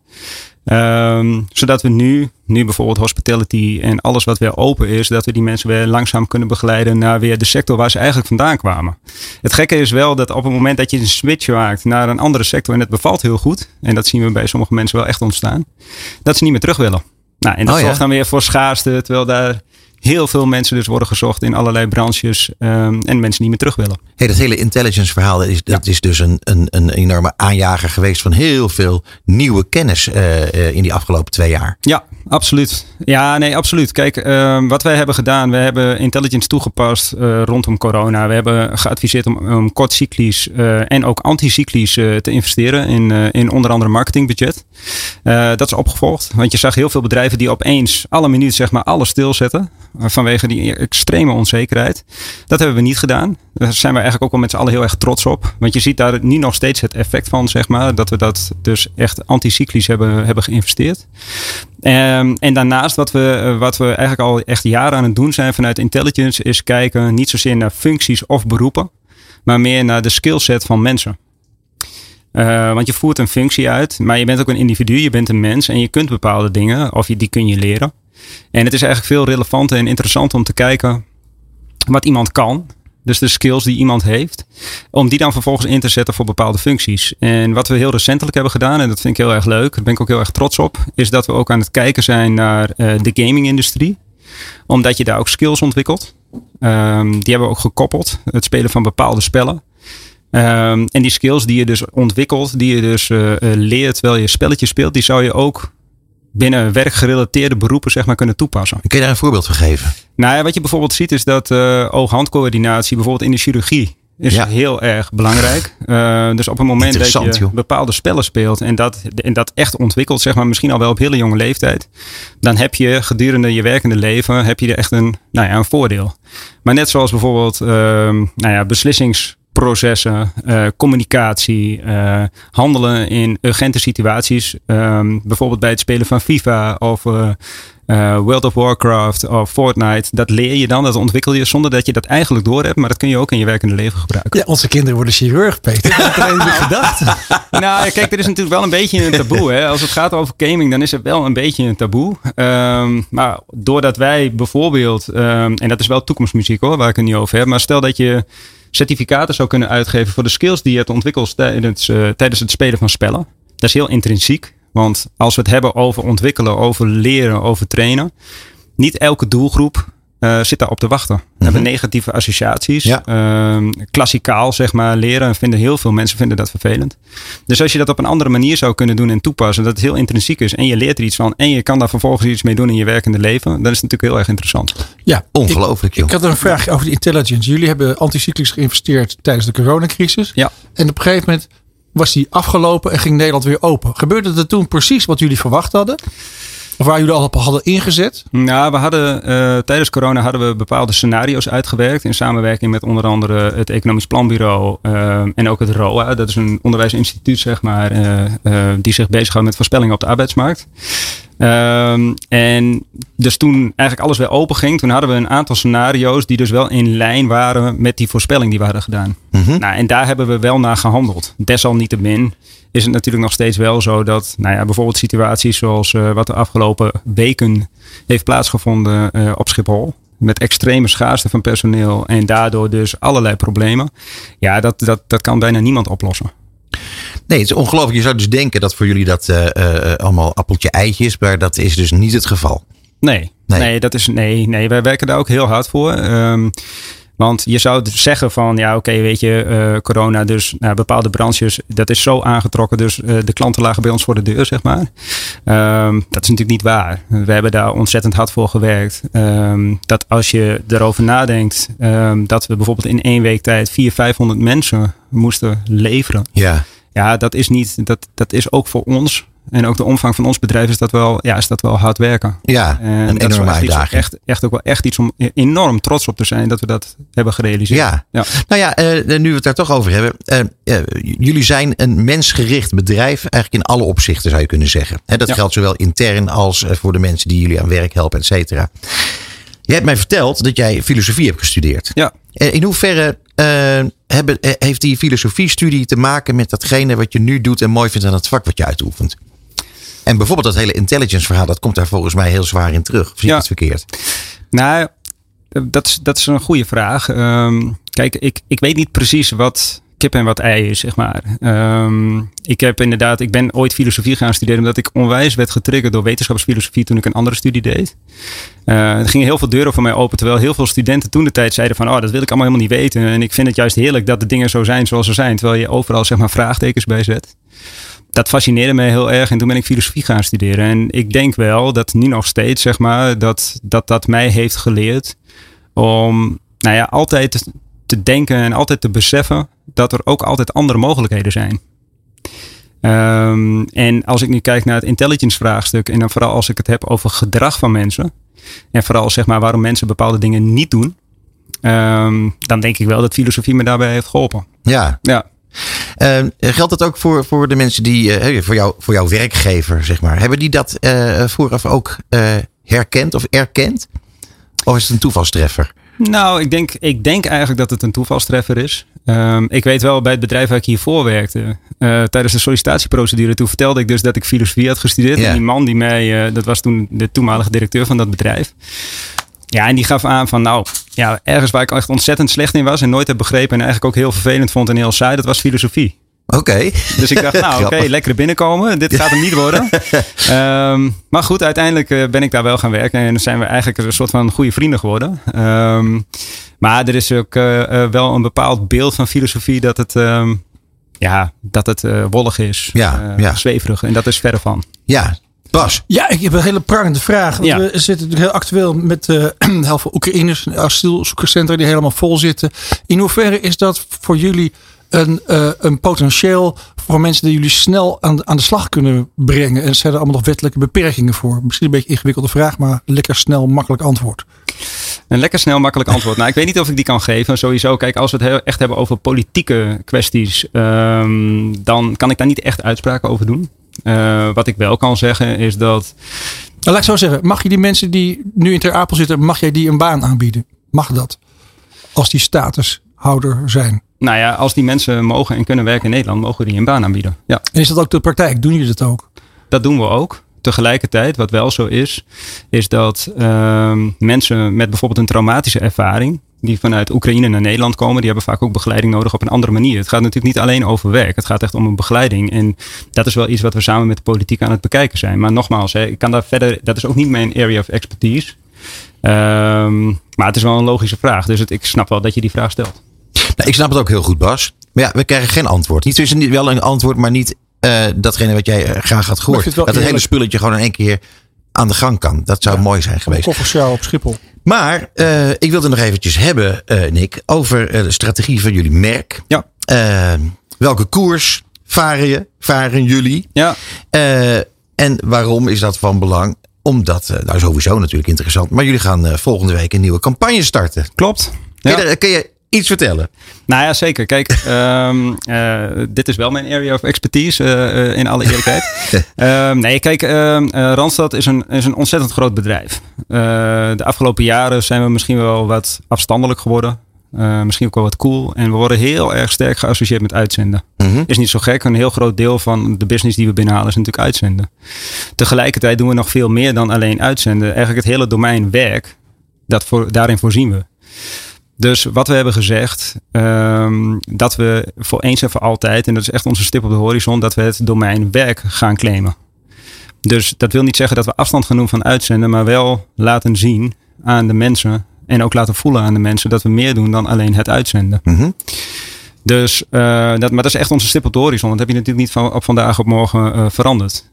Ehm, zodat we nu, nu bijvoorbeeld hospitality en alles wat weer open is, dat we die mensen weer langzaam kunnen begeleiden naar weer de sector waar ze eigenlijk vandaan kwamen. Het gekke is wel dat op het moment dat je een switch maakt naar een andere sector en het bevalt heel goed, en dat zien we bij sommige mensen wel echt ontstaan, dat ze niet meer terug willen. Nou, en dat Oh ja. zorgt dan weer voor schaarste, terwijl daar heel veel mensen dus worden gezocht in allerlei branches ehm, en mensen niet meer terug willen. Hey, dat hele intelligence verhaal dat is, dat is dus een, een, een enorme aanjager geweest van heel veel nieuwe kennis eh, eh, in die afgelopen twee jaar. Ja, absoluut. Ja, nee, absoluut. Kijk, ehm, wat wij hebben gedaan, we hebben intelligence toegepast eh, rondom corona. We hebben geadviseerd om, om kortcyclisch eh, en ook anticyclisch eh, te investeren in, in onder andere marketingbudget. Dat is opgevolgd, want je zag heel veel bedrijven die opeens alle minuut zeg maar alles stilzetten vanwege die extreme onzekerheid. Dat hebben we niet gedaan. Daar zijn we eigenlijk ook wel met z'n allen heel erg trots op. Want je ziet daar nu nog steeds het effect van, zeg maar, dat we dat dus echt anticyclisch hebben, hebben geïnvesteerd. Ehm, en daarnaast, wat we, eh, wat we eigenlijk al echt jaren aan het doen zijn vanuit intelligence, is kijken niet zozeer naar functies of beroepen, maar meer naar de skillset van mensen. Eh, want je voert een functie uit, maar je bent ook een individu, je bent een mens en je kunt bepaalde dingen, of je, die kun je leren. En het is eigenlijk veel relevanter en interessanter om te kijken wat iemand kan. Dus de skills die iemand heeft. Om die dan vervolgens in te zetten voor bepaalde functies. En wat we heel recentelijk hebben gedaan, en dat vind ik heel erg leuk, daar ben ik ook heel erg trots op, is dat we ook aan het kijken zijn naar eh, de gaming-industrie. Omdat je daar ook skills ontwikkelt. Ehm, die hebben we ook gekoppeld. Het spelen van bepaalde spellen. Ehm, en die skills die je dus ontwikkelt, die je dus eh, eh, leert terwijl je spelletjes speelt, die zou je ook binnen werkgerelateerde beroepen zeg maar kunnen toepassen. Kun je daar een voorbeeld van geven? Nou ja, wat je bijvoorbeeld ziet is dat eh oog-handcoördinatie bijvoorbeeld in de chirurgie is Ja. heel erg belangrijk. Dus op het moment dat je joh. bepaalde spellen speelt en dat, en dat echt ontwikkelt, zeg maar misschien al wel op hele jonge leeftijd, dan heb je gedurende je werkende leven heb je er echt een, nou ja, een voordeel. Maar net zoals bijvoorbeeld ehm, nou ja, beslissingsprocessen, eh, communicatie, eh, handelen in urgente situaties, ehm, bijvoorbeeld bij het spelen van FIFA of eh, World of Warcraft of Fortnite, dat leer je dan, dat ontwikkel je zonder dat je dat eigenlijk door hebt, maar dat kun je ook in je werkende leven gebruiken. Ja, onze kinderen worden chirurg, Peter. Dat had gedacht. Nou, kijk, er is natuurlijk wel een beetje een taboe. Hè? Als het gaat over gaming, dan is het wel een beetje een taboe. Ehm, maar doordat wij bijvoorbeeld, ehm, en dat is wel toekomstmuziek hoor, waar ik het niet over heb, maar stel dat je certificaten zou kunnen uitgeven voor de skills die je hebt ontwikkeld eh, tijdens het spelen van spellen. Dat is heel intrinsiek. Want als we het hebben over ontwikkelen, over leren, over trainen. Niet elke doelgroep uh, zit daarop te wachten. We hebben negatieve associaties. Ja. Uh, klassikaal, zeg maar, leren vinden heel veel mensen vinden dat vervelend. Dus als je dat op een andere manier zou kunnen doen en toepassen, dat het heel intrinsiek is en je leert er iets van en je kan daar vervolgens iets mee doen in je werkende leven, dan is het natuurlijk heel erg interessant. Ja, Ongelooflijk, joh. Ik had een vraag over de intelligence. Jullie hebben anticyclisch geïnvesteerd tijdens de coronacrisis. Ja. En op een gegeven moment was die afgelopen en ging Nederland weer open. Gebeurde er toen precies wat jullie verwacht hadden? Of waar jullie al op hadden ingezet? Nou, we hadden uh, tijdens corona hadden we bepaalde scenario's uitgewerkt in samenwerking met onder andere het Economisch Planbureau uh, en ook het ROA. Dat is een onderwijsinstituut, zeg maar, uh, die zich bezighoudt met voorspellingen op de arbeidsmarkt. Um, en dus toen eigenlijk alles weer open ging, toen hadden we een aantal scenario's die dus wel in lijn waren met die voorspelling die we hadden gedaan. Mm -hmm. Nou, en daar hebben we wel naar gehandeld. Desalniettemin is het natuurlijk nog steeds wel zo dat, nou ja, bijvoorbeeld situaties zoals uh, wat de afgelopen weken heeft plaatsgevonden uh, op Schiphol. Met extreme schaarste van personeel en daardoor dus allerlei problemen. Ja, dat, dat, dat kan bijna niemand oplossen. Nee, het is ongelooflijk. Je zou dus denken dat voor jullie dat uh, uh, allemaal appeltje eitje is, maar dat is dus niet het geval. Nee, nee, nee, dat is, nee, nee wij werken daar ook heel hard voor. Um, want je zou zeggen van, ja oké, okay, weet je, uh, corona, dus nou, bepaalde branches, dat is zo aangetrokken. Dus uh, de klanten lagen bij ons voor de deur, zeg maar. Um, dat is natuurlijk niet waar. We hebben daar ontzettend hard voor gewerkt. Um, dat als je erover nadenkt, um, dat we bijvoorbeeld in één week tijd 400, 500 mensen moesten leveren. Ja. Ja, dat is niet, dat, dat is ook voor ons en ook de omvang van ons bedrijf is dat wel, ja, is dat wel hard werken. Ja, en een dat enorme uitdaging. echt, echt ook wel echt iets om enorm trots op te zijn dat we dat hebben gerealiseerd. Ja. ja. Nou ja, eh, nu we het daar toch over hebben. eh, eh, jullie zijn een mensgericht bedrijf, eigenlijk in alle opzichten zou je kunnen zeggen. Hè, dat Ja. geldt zowel intern als eh, voor de mensen die jullie aan werk helpen, et cetera. Jij hebt mij verteld dat jij filosofie hebt gestudeerd. Ja. Eh, In hoeverre eh, hebben, eh, heeft die filosofiestudie te maken met datgene wat je nu doet en mooi vindt aan het vak wat je uitoefent? En bijvoorbeeld dat hele intelligence verhaal, dat komt daar volgens mij heel zwaar in terug. Of zie ik Ja. het verkeerd? Nou, dat is, dat is een goede vraag. Ehm, kijk, ik, ik weet niet precies wat kip en wat ei is, zeg maar. Ehm, ik heb inderdaad, ik ben ooit filosofie gaan studeren omdat ik onwijs werd getriggerd door wetenschapsfilosofie toen ik een andere studie deed. Eh, er gingen heel veel deuren voor mij open, terwijl heel veel studenten toen de tijd zeiden van, oh, dat wil ik allemaal helemaal niet weten. En ik vind het juist heerlijk dat de dingen zo zijn zoals ze zijn, terwijl je overal zeg maar vraagtekens bij zet. Dat fascineerde mij heel erg en toen ben ik filosofie gaan studeren. En ik denk wel dat nu nog steeds, zeg maar, dat dat, dat mij heeft geleerd om, nou ja, altijd te denken en altijd te beseffen dat er ook altijd andere mogelijkheden zijn. Ehm, en als ik nu kijk naar het intelligence vraagstuk en dan vooral als ik het heb over gedrag van mensen en vooral zeg maar waarom mensen bepaalde dingen niet doen, ehm, dan denk ik wel dat filosofie me daarbij heeft geholpen. Ja. Ja. Eh, geldt dat ook voor, voor de mensen die, eh, voor, jou, voor jouw werkgever, zeg maar. Hebben die dat eh, vooraf ook eh, herkend of erkend? Of is het een toevalstreffer? Nou, ik denk, ik denk eigenlijk dat het een toevalstreffer is. Ehm, ik weet wel, bij het bedrijf waar ik hiervoor werkte, eh, tijdens de sollicitatieprocedure, toen vertelde ik dus dat ik filosofie had gestudeerd. En die man die mij, eh, dat was toen de toenmalige directeur van dat bedrijf. Ja, en die gaf aan van, nou, ja, ergens waar ik echt ontzettend slecht in was en nooit heb begrepen en eigenlijk ook heel vervelend vond en heel saai, dat was filosofie. Oké. Dus ik dacht, nou oké, lekker binnenkomen. Dit gaat hem niet worden. Ehm, maar goed, uiteindelijk eh, ben ik daar wel gaan werken. En zijn we eigenlijk een soort van goede vrienden geworden. Ehm, maar er is ook eh, eh, wel een bepaald beeld van filosofie dat het, ehm, ja, dat het wollig is. Ja, ja. Zweverig. En dat is verre van. Ja, Bas. Ja, ik heb een hele prangende vraag. Want Ja. We zitten natuurlijk heel actueel met eh heel veel Oekraïners, asielzoekerscentra die helemaal vol zitten. In hoeverre is dat voor jullie een, eh, een potentieel voor mensen die jullie snel aan, aan de slag kunnen brengen? En zijn er allemaal nog wettelijke beperkingen voor? Misschien een beetje een ingewikkelde vraag, maar lekker snel, makkelijk antwoord. Een lekker snel, makkelijk antwoord. Nou, ik weet niet of ik die kan geven. Sowieso, kijk, als we het heel- echt hebben over politieke kwesties, ehm, dan kan ik daar niet echt uitspraken over doen. Eh, wat ik wel kan zeggen is dat Nou, laat ik zo zeggen, mag je die mensen die nu in Ter Apel zitten, mag jij die een baan aanbieden? Mag dat? Als die statushouder zijn. Nou ja, als die mensen mogen en kunnen werken in Nederland, mogen we die een baan aanbieden. Ja, En is dat ook de praktijk? Doen jullie dat ook? dat doen we ook. Tegelijkertijd, wat wel zo is, is dat ehm, mensen met bijvoorbeeld een traumatische ervaring, die vanuit Oekraïne naar Nederland komen, die hebben vaak ook begeleiding nodig op een andere manier. Het gaat natuurlijk niet alleen over werk. Het gaat echt om een begeleiding. En dat is wel iets wat we samen met de politiek aan het bekijken zijn. Maar nogmaals, hè, ik kan daar verder, dat is ook niet mijn area of expertise. Ehm, maar het is wel een logische vraag. Dus het, ik snap wel dat je die vraag stelt. Nou, ik snap het ook heel goed, Bas. Maar ja, we krijgen geen antwoord. Niet, dus niet wel een antwoord, maar niet uh, datgene wat jij eh, graag had gehoord. Dat het hele spulletje gewoon in één keer aan de gang kan. Dat zou mooi zijn geweest. Koffershow op Schiphol. Maar uh, ik wilde nog eventjes hebben, uh, Nick, over de strategie van jullie merk. Ja. welke koers varen, je, varen jullie? Ja. en waarom is dat van belang? Omdat, nou sowieso natuurlijk interessant, maar jullie gaan volgende week een nieuwe campagne starten. Klopt. Ja. Kun, je, kun je iets vertellen? Nou ja, zeker. Kijk, um, uh, dit is wel mijn area of expertise, uh, in alle eerlijkheid. um, nee, kijk, uh, Randstad is een, is een ontzettend groot bedrijf. de afgelopen jaren zijn we misschien wel wat afstandelijk geworden. misschien ook wel wat cool. En we worden heel erg sterk geassocieerd met uitzenden. Mm -hmm. Is niet zo gek. Een heel groot deel van de business die we binnenhalen is natuurlijk uitzenden. Tegelijkertijd doen we nog veel meer dan alleen uitzenden. Eigenlijk het hele domein werk, dat voor, daarin voorzien we. Dus wat we hebben gezegd, um, dat we voor eens en voor altijd, en dat is echt onze stip op de horizon, dat we het domein werk gaan claimen. Dus dat wil niet zeggen dat we afstand gaan doen van uitzenden, maar wel laten zien aan de mensen en ook laten voelen aan de mensen dat we meer doen dan alleen het uitzenden. Mm -hmm. Dus, uh, dat, maar dat is echt onze stip op de horizon. Dat heb je natuurlijk niet van op vandaag op morgen uh, veranderd.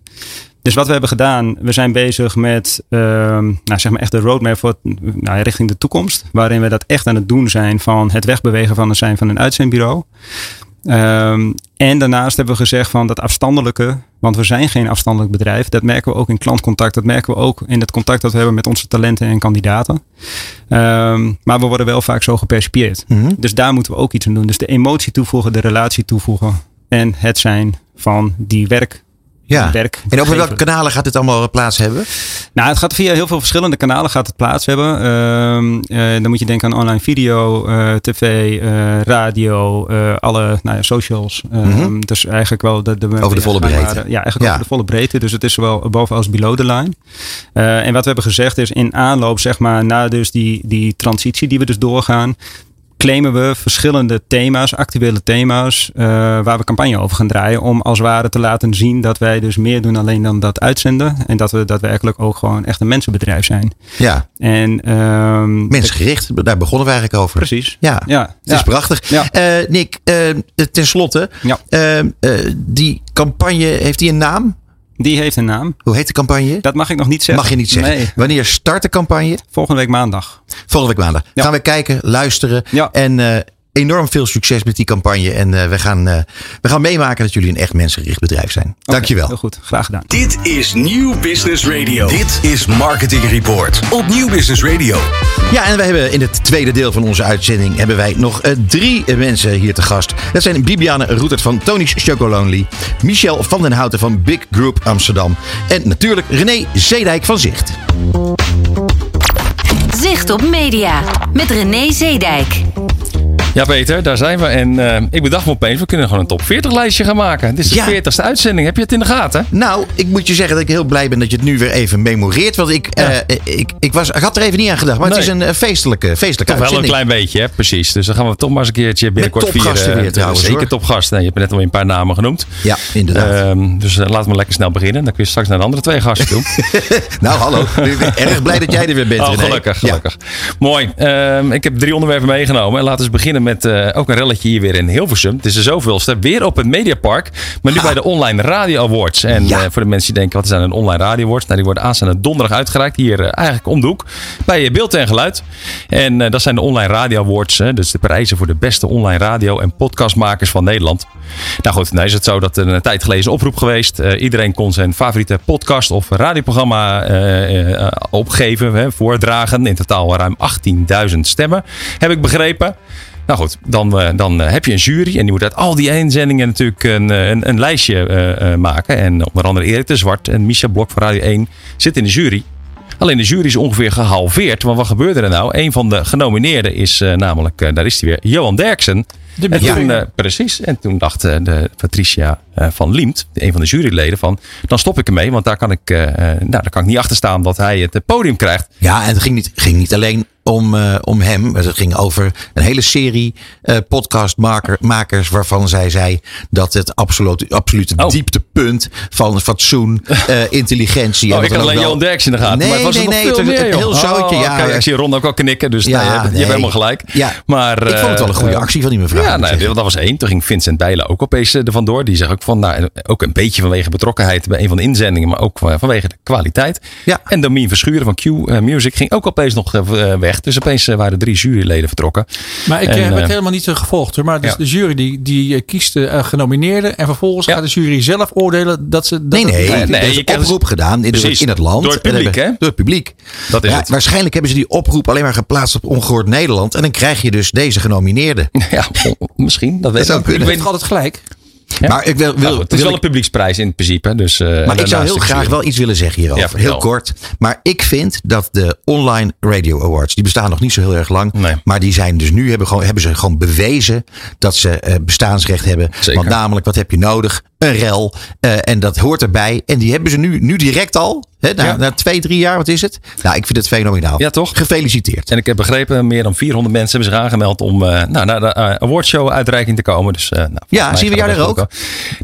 Dus wat we hebben gedaan, we zijn bezig met uh, nou, zeg maar echt de roadmap voor, nou, richting de toekomst. Waarin we dat echt aan het doen zijn van het wegbewegen van het zijn van een uitzendbureau. Um, en daarnaast hebben we gezegd van dat afstandelijke, want we zijn geen afstandelijk bedrijf. Dat merken we ook in klantcontact. Dat merken we ook in het contact dat we hebben met onze talenten en kandidaten. Um, maar we worden wel vaak zo gepercipieerd. Mm -hmm. Dus daar moeten we ook iets aan doen. Dus de emotie toevoegen, de relatie toevoegen. En het zijn van die werk ja. werk. En over welke kanalen gaat dit allemaal plaats hebben? Nou, het gaat via heel veel verschillende kanalen gaat het plaats hebben. Uh, uh, dan moet je denken aan online video, uh, tv, radio, alle nou ja, socials. -hmm. Dus eigenlijk wel de, de over de volle breedte. ja, eigenlijk ja. over de volle breedte. Dus het is zowel boven als below the line. en wat we hebben gezegd is in aanloop, zeg maar, na dus die, die transitie die we dus doorgaan claimen we verschillende thema's, actuele thema's, uh, waar we campagne over gaan draaien. Om als het ware te laten zien dat wij dus meer doen alleen dan dat uitzenden. En dat we daadwerkelijk ook gewoon echt een mensenbedrijf zijn. Ja. En, um, Mensgericht, daar begonnen we eigenlijk over. Precies. Ja, ja. het is prachtig. Ja. Uh, Nick, uh, ten slotte, ja. die campagne, heeft die een naam? Die heeft een naam. Hoe heet de campagne? Dat mag ik nog niet zeggen. Mag je niet zeggen. Nee. Wanneer start de campagne? Volgende week maandag. Volgende week maandag. Ja. Gaan we kijken, luisteren. Ja. En uh, enorm veel succes met die campagne. En uh, we, gaan, uh, we gaan meemaken dat jullie een echt mensgericht bedrijf zijn. Okay, Dankjewel. Heel goed, graag gedaan. Dit is Nieuw Business Radio. Dit is Marketing Report op Nieuw Business Radio. Ja, en we hebben in het tweede deel van onze uitzending hebben wij nog uh, drie mensen hier te gast. Dat zijn Bibiane Roetert van Tony's Chocolonely, Michel van den Houten van Big Group Amsterdam en natuurlijk René Zeedijk van Zicht. Zicht op Media met René Zeedijk. Ja, Peter, daar zijn we. En uh, ik bedacht me opeens, we kunnen gewoon een top 40 lijstje gaan maken. Dit is de Ja. 40ste uitzending. Heb je het in de gaten? Nou, ik moet je zeggen dat ik heel blij ben dat je het nu weer even memoreert. Want ik, Ja. eh, ik, ik, was, ik had er even niet aan gedacht. Maar het Nee. is een eh, feestelijke, feestelijke Toch wel een klein beetje, hè? precies. Dus dan gaan we toch maar eens een keertje binnenkort topgasten vieren. weer trouwens, Zeker topgasten. Je hebt net al een paar namen genoemd. Ja, inderdaad. Ehm, dus laten we lekker snel beginnen. Dan kun je straks naar de andere twee gasten toe. nou, hallo. Erg blij dat jij er weer bent. Oh, gelukkig, Ja. gelukkig. Mooi. Ehm, ik heb drie onderwerpen meegenomen. En laten we eens beginnen met eh, ook een relletje hier weer in Hilversum. Het is de zoveelste. Weer op het Mediapark. Maar nu bij de Online Radio Awards. En Ja. eh, voor de mensen die denken, wat zijn een Online Radio Awards? Nou, die worden aanstaande donderdag uitgereikt. Hier eh, eigenlijk om de hoek. Bij Beeld en Geluid. En dat zijn de Online Radio Awards. Dus de prijzen voor de beste online radio en podcastmakers van Nederland. Nou goed, nou is het zo dat er een tijd geleden is een oproep geweest. Iedereen kon zijn favoriete podcast of radioprogramma opgeven, hè, voordragen. In totaal ruim 18.000 stemmen, heb ik begrepen. Nou goed, dan, eh, dan eh, heb je een jury en die moet uit al die inzendingen natuurlijk een, eh, een, een lijstje maken. En onder andere Erik de Zwart en Misha Blok van Radio 1 zitten in de jury. Alleen de jury is ongeveer gehalveerd. Want wat gebeurde er nou? Een van de genomineerden is eh, namelijk, daar is hij weer, Johan Derksen. De En toen, eh, precies. En toen dacht de Patricia eh, van Liemt, een van de juryleden, van dan stop ik ermee. Want daar kan ik, nou, daar kan ik niet achter staan dat hij het podium krijgt. Ja, en het ging niet, ging niet alleen om, eh, om hem. Het ging over een hele serie eh podcastmakers waarvan zij zei dat het absoluut, absolute Oh. dieptepunt van fatsoen, eh, intelligentie. Oh, ik had alleen wel- Johan Derks in de gaten. Nee, maar het was nee, nog nee, veel het was meer, een heel zoutje, Oh, ja. ik zie Ron ook al knikken, dus Ja, nee, je, hebt, nee. helemaal gelijk. Ja. Maar, Ik vond het wel een goede actie van die mevrouw. Ja, nee, dat was één. Toen ging Vincent Bijlen ook opeens er vandoor. Die zegt ook van, nou, ook een beetje vanwege betrokkenheid bij een van de inzendingen, maar ook vanwege de kwaliteit. Ja. En Domien Verschuren van Q Music ging ook opeens nog eh, weg. Dus opeens eh, waren drie juryleden vertrokken. Maar ik En, eh, heb het eh, helemaal niet gevolgd. Hoor. Maar dus ja. de jury die, die kiest de genomineerden. En vervolgens Ja. gaat de jury zelf oordelen dat ze... Dat Nee, het- nee, Nee, nee, er is je een krijgt- oproep gedaan in, Precies. in het land. Door het publiek, hebben- hè? Door het publiek. Dat is Ja, het. Waarschijnlijk hebben ze die oproep alleen maar geplaatst op Ongehoord Nederland. En dan krijg je dus deze genomineerden. Ja, misschien. Dat weet zou ik weet heb altijd gelijk. Maar ik wil, wil, Nou goed, het is wil wel ik- een publieksprijs in principe. Dus, eh, Maar ik zou heel graag wel iets willen zeggen hierover. Heel kort. Maar ik vind dat de Online Radio Awards, die bestaan nog niet zo heel erg lang. Nee. Maar die zijn dus nu, hebben, gewoon, hebben ze gewoon bewezen dat ze eh, bestaansrecht hebben. Zeker. Want namelijk, wat heb je nodig? Een rel. Eh, en dat hoort erbij. En die hebben ze nu, nu direct al. Na, Ja. na twee, drie jaar, wat is het? Nou, ik vind het fenomenaal. Ja, toch? Gefeliciteerd. En ik heb begrepen, meer dan 400 mensen hebben zich aangemeld om eh, nou, naar de eh, awardshow uitreiking te komen. Dus, eh, nou, Ja, zien we jou goed komen.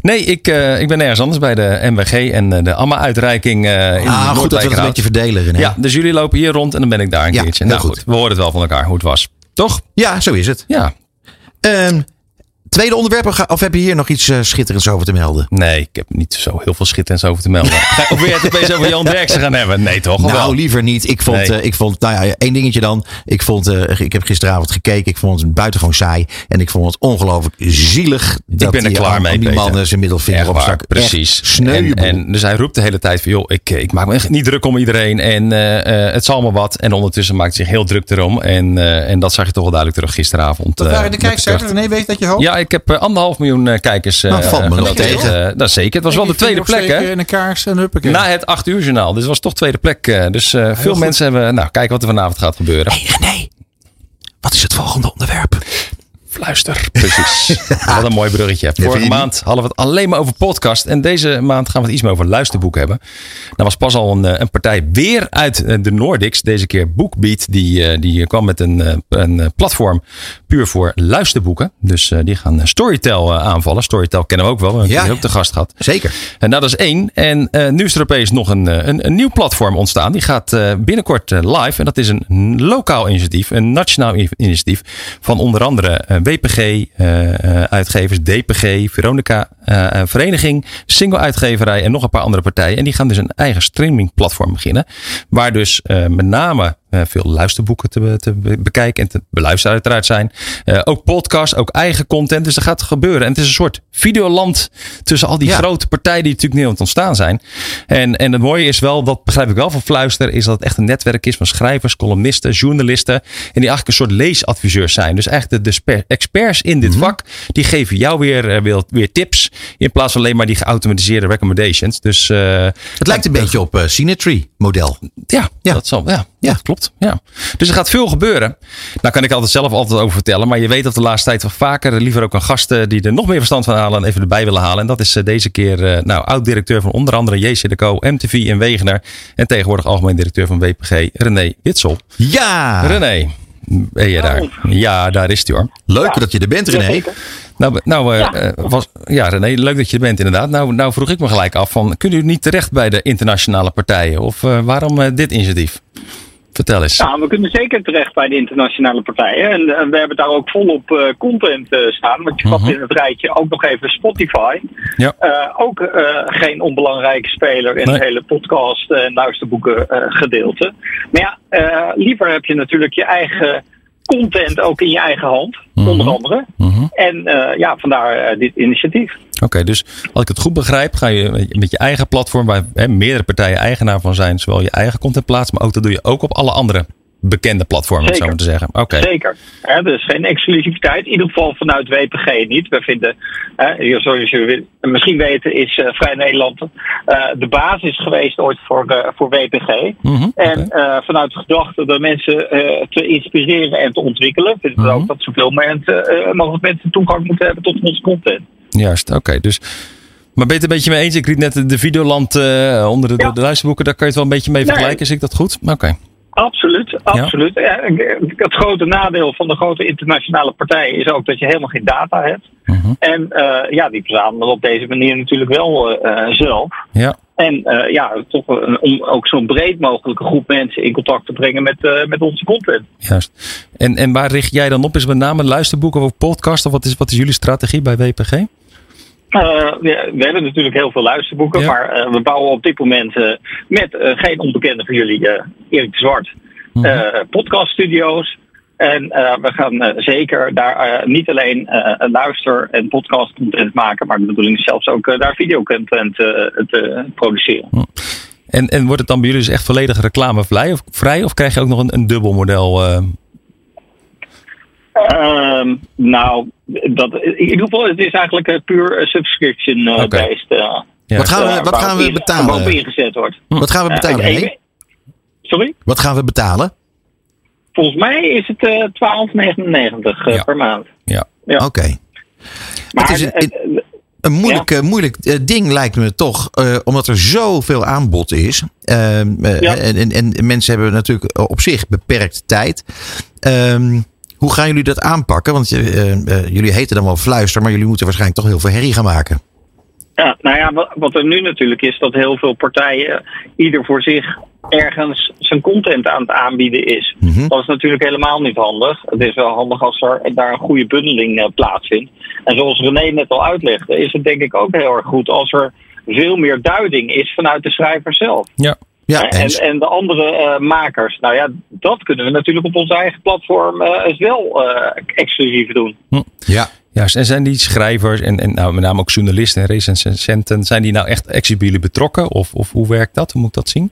Nee, ik, ik ben ergens anders bij de MWG en de AMA-uitreiking in Ah, goed dat we het een beetje verdelen, René. Ja, dus jullie lopen hier rond en dan ben ik daar een Ja, keertje. Nou goed. goed, we horen het wel van elkaar hoe het was. Toch? Ja, zo is het. Ja. Ehm, tweede onderwerp, of heb je hier nog iets eh, schitterends over te melden? Nee, ik heb niet zo heel veel schitterends over te melden. Ga- of wil je het opeens over Jan Derksen gaan hebben? Nee, toch? Nou, wel? liever niet. Ik vond, Nee. eh, ik vond, nou ja, één dingetje dan. Ik vond, eh, ik heb gisteravond gekeken. Ik vond het buitengewoon saai. En ik vond het ongelooflijk zielig. dat ben er die, klaar mee, Die Peter. mannen zijn middelvinger waar, opstak. precies. En, en dus hij roept de hele tijd van, joh, ik, ik maak me echt niet druk om iedereen en eh, eh, het zal me wat. En ondertussen maakt hij zich heel druk erom. En, eh, en dat zag je toch wel duidelijk terug gisteravond. Dat waren de kijkcijfers. René, weet dat je hoofd? Ja, ik heb eh, anderhalf miljoen eh, kijkers. eh, Nou, valt me nog genoteerd. tegen. Dat is zeker. Het was wel de tweede plek, hè? En een kaars en huppakee. Na het acht uur journaal. Dus het was toch tweede plek. eh, Dus eh, veel goed. mensen hebben... Nou, kijken wat er vanavond gaat gebeuren. Hey René, wat is het volgende onderwerp? Fluister. Precies. Wat een mooi bruggetje. Vorige maand hadden we het alleen maar over podcast. En deze maand gaan we het iets meer over luisterboeken hebben. Nou was pas al een, eh, een partij weer uit eh, de Nordics. Deze keer BookBeat. Die, eh, die kwam met een, een platform puur voor luisterboeken. Dus die gaan Storytel aanvallen. Storytel kennen we ook wel. We hebben Ja, ook te gast gehad. Zeker. En dat is één. En nu is er opeens nog een, een, een nieuw platform ontstaan. Die gaat binnenkort live. En dat is een lokaal initiatief. Een nationaal initiatief. Van onder andere eh, WPG-uitgevers, DPG, Veronica eh, eh, Vereniging, Single Uitgeverij en nog een paar andere partijen. En die gaan dus een eigen streamingplatform beginnen. Waar dus eh, met name eh, veel luisterboeken te, te be- bekijken en te beluisteren uiteraard zijn. Eh, ook podcasts, ook eigen content. Dus dat gaat gebeuren. En het is een soort videoland tussen al die Ja. grote partijen die natuurlijk nu aan het ontstaan zijn. En, en het mooie is wel, dat begrijp ik wel van Fluister, is dat het echt een netwerk is van schrijvers, columnisten, journalisten. En die eigenlijk een soort leesadviseurs zijn. Dus eigenlijk de, experts in dit vak, die geven jou weer, eh, weer, weer tips. In plaats van alleen maar die geautomatiseerde recommendations. Dus eh, Het lijkt een beetje op uh, Cinetree model. ja, Ja. Dat, zal, ja, Ja. dat klopt. Ja. Dus er gaat veel gebeuren. Nou kan ik altijd zelf altijd over vertellen. Maar je weet dat de laatste tijd wel vaker liever ook een gast eh, die er nog meer verstand van halen en even erbij willen halen. En dat is eh, deze keer eh, nou, oud-directeur van onder andere JC de Co, MTV in Wegener. En tegenwoordig algemeen directeur van WPG, René Witsel. Ja, René, ben je daar? Ja, daar is hij hoor. leuk dat je er bent René. Nou, nou eh, eh, was, ja René, leuk dat je er bent inderdaad. Nou, nou vroeg ik me gelijk af van, kunnen jullie niet terecht bij de internationale partijen? Of eh, waarom dit initiatief? Vertel eens. Nou, we kunnen zeker terecht bij de internationale partijen. En, eh, we hebben daar ook volop eh, content eh, staan. Want je pakt in het rijtje ook nog even Spotify. Ja. Ook geen onbelangrijke speler in Nee. het hele podcast en luisterboeken gedeelte. Maar ja, liever heb je natuurlijk je eigen content ook in je eigen hand. Onder andere. En eh, ja, vandaar eh, dit initiatief. Oké, dus als ik het goed begrijp, ga je met- met je eigen platform, waar hè, meerdere partijen eigenaar van zijn, zowel je eigen content plaatsen, maar ook dat doe je ook op alle andere bekende platformen, om het zo maar Zeker. te zeggen. Oké. Zeker. Hè, er is geen exclusiviteit. In ieder geval vanuit WPG niet. We vinden, hè, zoals jullie misschien weten, is eh, Vrij Nederland eh, de basis geweest ooit voor, eh, voor WPG. Mhm, En vanuit de gedachte de mensen te inspireren en te ontwikkelen, vinden we Mhm. ook dat zoveel mensen, mogelijk mensen toegang moeten hebben tot onze content. Juist, oké. dus, maar ben je het een beetje mee eens? Ik riep net de- de Videoland eh, onder de, Ja. de luisterboeken, daar kan je het wel een beetje mee Nee. vergelijken. Zie ik dat goed? Oké. Absoluut, absoluut. Ja, het grote nadeel van de grote internationale partijen is ook dat je helemaal geen data hebt. Mhm. En eh, ja, die verzamelen op deze manier natuurlijk wel eh, zelf. Ja. En eh, ja, toch een- om ook zo'n breed mogelijke groep mensen in contact te brengen met, met onze content. Juist. En, en waar richt jij dan op? Is het met name luisterboeken of podcast? Of wat is, wat is jullie strategie bij WPG? Eh, we, we hebben natuurlijk heel veel luisterboeken, Ja. maar eh, we bouwen op dit moment eh, met geen onbekende voor jullie, Erik Zwart, eh, podcaststudio's. En we gaan zeker daar niet alleen luister- en podcastcontent maken, maar de bedoeling is zelfs ook daar videocontent te produceren. En, en wordt het dan bij jullie dus echt volledig reclamevrij of, vrij, of krijg je ook nog een, een dubbel model? Eh? Ehm, nou, dat, in ieder geval, het is eigenlijk eh, puur eh, subscription-based. Ja. Wat gaan we, eh, wat gaan we Waarop betalen? ingezet wordt. Wat gaan we betalen? Eh? Sorry? Wat gaan we betalen? Volgens mij is het eh 12,99 eh, Ja. per maand. ja. Ja. Oké. Maar is een- eh, eh, Een moeilijk, eh, moeilijk eh, ding lijkt me toch, eh, omdat er zoveel aanbod is. Ehm, eh, Ja. en, en, en mensen hebben natuurlijk op zich beperkt tijd. Ehm, hoe gaan jullie dat aanpakken? Want eh, eh, jullie heten dan wel fluister, maar jullie moeten waarschijnlijk toch heel veel herrie gaan maken. Ja, nou ja, wat, wat er nu natuurlijk is, dat heel veel partijen ieder voor zich ergens zijn content aan het aanbieden is. Mhm. Dat is natuurlijk helemaal niet handig. Het is wel handig als er daar een goede bundeling eh, plaatsvindt. En zoals René net al uitlegde, is het denk ik ook heel erg goed als er veel meer duiding is vanuit de schrijver zelf. Ja. Ja, en, eens. en de andere eh, makers. Nou ja, dat kunnen we natuurlijk op ons eigen platform eh, eens wel eh, exclusief doen. ja. Juist. En zijn die schrijvers en, en nou, met name ook journalisten en recensenten, zijn die nou echt jullie betrokken? Of, of hoe werkt dat? Hoe moet ik dat zien?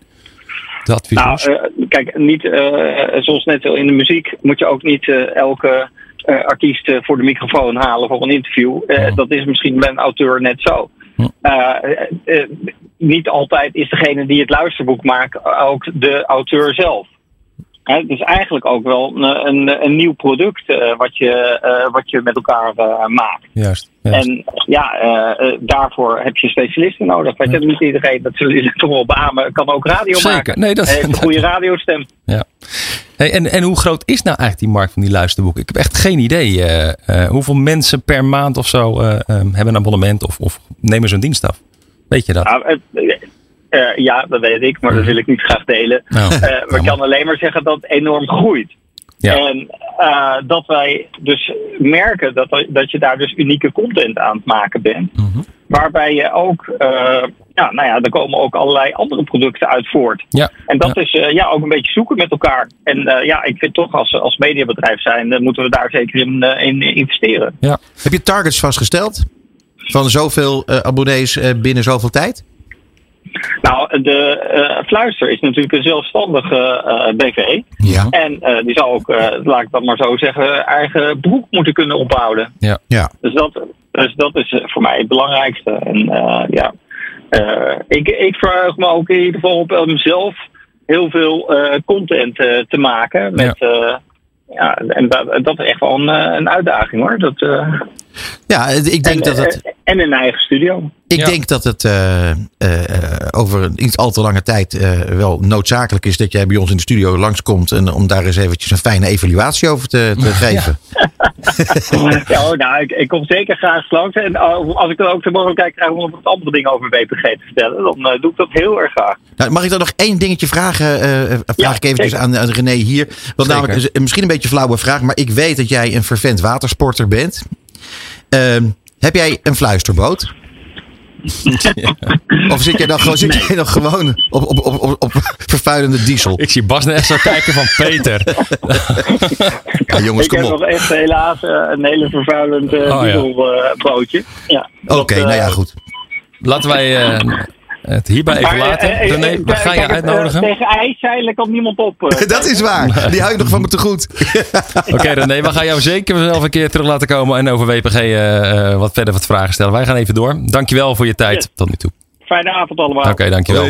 De Nou, eh, kijk, niet, eh, zoals net al in de muziek moet je ook niet eh, elke eh, artiest eh, voor de microfoon halen voor een interview. Eh, Dat is misschien bij een auteur net zo. Eh, eh, eh, niet altijd is degene die het luisterboek maakt ook de auteur zelf. Het is eigenlijk ook wel een, een, een nieuw product eh, wat, je, eh, wat je met elkaar eh, maakt. Juist. juist. En ja, daarvoor heb je specialisten nodig. Weet je, niet iedereen, dat zullen jullie toch wel beamen, kan ook radio Zeker. maken. Nee, dat- Hij heeft een goede radiostem. Ja. Hey, en, en hoe groot is nou eigenlijk die markt van die luisterboeken? Ik heb echt geen idee. hoeveel mensen per maand of zo hebben een abonnement of, of nemen zo'n dienst af? Weet je dat? Nou, het- eh, eh, ja, dat weet ik, maar dat wil ik niet graag delen. Nou, Eh, maar ik jammer. kan alleen maar zeggen dat het enorm groeit. Ja. En eh, dat wij dus merken dat, dat je daar dus unieke content aan het maken bent. Mhm. Waarbij je ook, eh, ja, nou ja, er komen ook allerlei andere producten uit voort. Ja. En dat Ja. is eh, ja, ook een beetje zoeken met elkaar. En eh, ja, ik vind toch als, als mediabedrijf zijn, eh, moeten we daar zeker in, eh, in investeren. Ja. Heb je targets vastgesteld? Van zoveel eh, abonnees eh, binnen zoveel tijd? Nou, de eh, Fluister is natuurlijk een zelfstandige eh, BV. Ja. En eh, die zou ook, eh, laat ik dat maar zo zeggen, eigen broek moeten kunnen ophouden. Ja. Ja. Dus dat, dus dat is voor mij het belangrijkste. En eh, ja, eh, ik, ik vraag me ook in ieder geval op mezelf heel veel eh, content eh, te maken. Met, ja. Ja, en dat, dat is echt wel een, eh, een uitdaging hoor. Dat, eh, Ja, ik denk en, dat het. eh, en een eigen studio. Ik Ja. denk dat het eh, eh, over een niet al te lange tijd eh, wel noodzakelijk is dat jij bij ons in de studio langskomt. En om daar eens eventjes een fijne evaluatie over te, te geven. ja, oh, nou, ik, ik kom zeker graag langs. En uh, als ik dan ook de mogelijkheid krijg om nog wat andere dingen over WPG te vertellen, dan uh, doe ik dat heel erg graag. Nou, mag ik dan nog één dingetje vragen? Uh, vraag Ja, ik eventjes aan, aan René hier. Want namelijk, is misschien een beetje een flauwe vraag, maar ik weet dat jij een vervent watersporter bent. Ehm, heb jij een fluisterboot? Of zit jij dan gewoon, zit jij dan gewoon op, op, op, op, op vervuilende diesel? Ik zie Bas net echt zo kijken van Peter. ja, jongens, ik kom heb op. nog echt helaas uh, een hele vervuilend uh, Oh, ja. dieselbootje. Ja. Oké, okay, nou ja, goed. Laten wij uh, het hierbij even laten. eh, René, eh, we gaan je uitnodigen. eh, tegen ijszeilen kan niemand op. Dat is waar. Die hou je nog van me te goed. Oké René, we gaan jou zeker zelf een keer terug laten komen en over WPG uh, wat verder wat vragen stellen. Wij gaan even door. Dankjewel voor je tijd tot nu toe. Fijne avond allemaal. Oké, okay, dankjewel.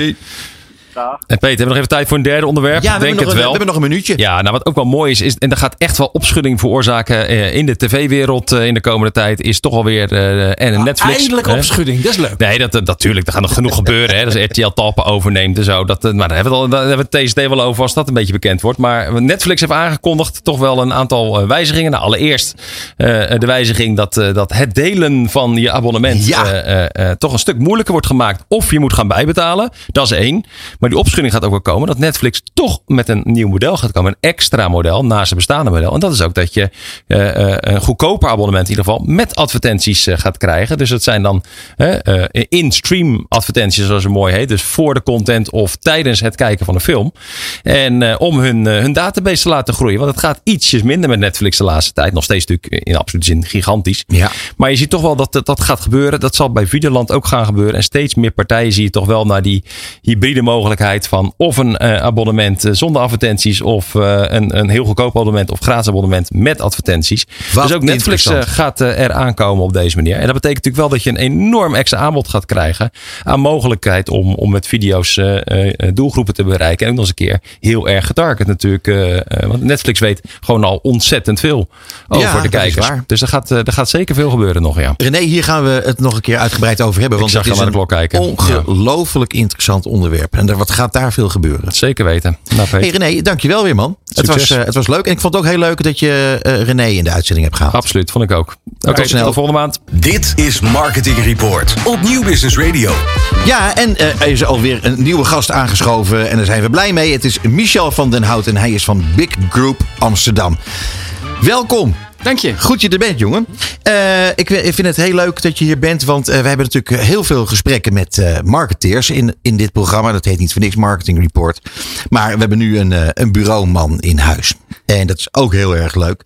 Dag. En Peter, hebben we nog even tijd voor een derde onderwerp? Ja, we Denk hebben, nog, het een- wel. we hebben nog een minuutje. Ja, nou wat ook wel mooi is, is en dat gaat echt wel opschudding veroorzaken eh, in de tv-wereld eh, in de komende tijd, is toch alweer eh en Netflix. Eindelijk hè? opschudding, dat is leuk. Nee, dat, dat, natuurlijk. Er gaat nog genoeg gebeuren. Hè. Dat is RTL Talpen overneemt en zo. Dat, maar daar hebben we het, al, daar hebben we het TST wel over als dat een beetje bekend wordt. Maar Netflix heeft aangekondigd toch wel een aantal wijzigingen. Nou, allereerst eh, de wijziging dat, eh, dat het delen van je abonnement Ja. eh, eh, eh, toch een stuk moeilijker wordt gemaakt. Of je moet gaan bijbetalen. Dat is één. Maar die opschudding gaat ook wel komen dat Netflix toch met een nieuw model gaat komen. Een extra model naast het bestaande model. En dat is ook dat je eh, een goedkoper abonnement in ieder geval met advertenties eh, gaat krijgen. Dus dat zijn dan in-stream advertenties zoals het mooi heet. Dus voor de content of tijdens het kijken van een film. En om hun, hun database te laten groeien. Want het gaat ietsjes minder met Netflix de laatste tijd. Nog steeds natuurlijk in absolute zin gigantisch. Ja. Maar je ziet toch wel dat dat, dat gaat gebeuren. Dat zal bij Videoland ook gaan gebeuren. En steeds meer partijen zie je toch wel naar die hybride mogelijkheid van of een eh, abonnement eh, zonder advertenties of eh, een, een heel goedkoop abonnement of gratis abonnement met advertenties. Wat dus ook Netflix gaat er aankomen op deze manier. En dat betekent natuurlijk wel dat je een enorm extra aanbod gaat krijgen aan mogelijkheid om, om met video's doelgroepen te bereiken. En ook nog eens een keer heel erg getarget natuurlijk. want Netflix weet gewoon al ontzettend veel over Ja, de kijkers. Dus er gaat, er gaat zeker veel gebeuren nog, ja. René, hier gaan we het nog een keer uitgebreid over hebben. Want zag het is een klok kijken. ongelooflijk interessant onderwerp. En er, wat gaat daar veel gebeuren? Zeker weten. Nou. Hey René, dankjewel weer man. Het was, eh, het was leuk. En ik vond het ook heel leuk dat je eh, René in de uitzending hebt gehaald. Absoluut, vond ik ook. Oké, tot tot snel. de volgende maand. Dit is Marketing Report op Nieuw Business Radio. Ja, en eh, er is alweer een nieuwe gast aangeschoven. En daar zijn we blij mee. Het is Michel van den Hout en hij is van Big Group Amsterdam. Welkom. Dank je. Goed je er bent, jongen. Eh, ik, vind het heel leuk dat je hier bent. Want eh, we hebben natuurlijk heel veel gesprekken met eh, marketeers in, in dit programma. Dat heet niet voor niks Marketing Report. Maar we hebben nu een, een bureauman in huis. En dat is ook heel erg leuk.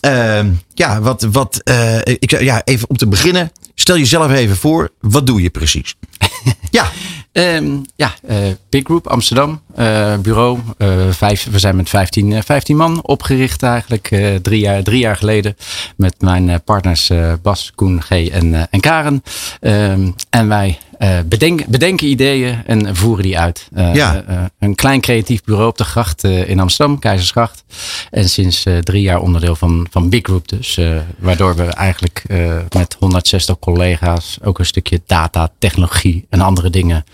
Eh, ja, wat, wat, ik, ja, even om te beginnen. Stel jezelf even voor. Wat doe je precies? ja, Ehm, ja, eh, Big Group Amsterdam, eh, bureau. eh, vijf, we zijn met 15, eh, 15 man opgericht eigenlijk drie, jaar, drie jaar geleden. Met mijn partners Bas, Koen, G en, en Karen. Ehm, en wij bedenken, bedenken ideeën en voeren die uit. Ja. een klein creatief bureau op de gracht in Amsterdam, Keizersgracht. En sinds drie jaar onderdeel van, van Big Group dus. waardoor we eigenlijk met 160 collega's ook een stukje data, technologie en andere dingen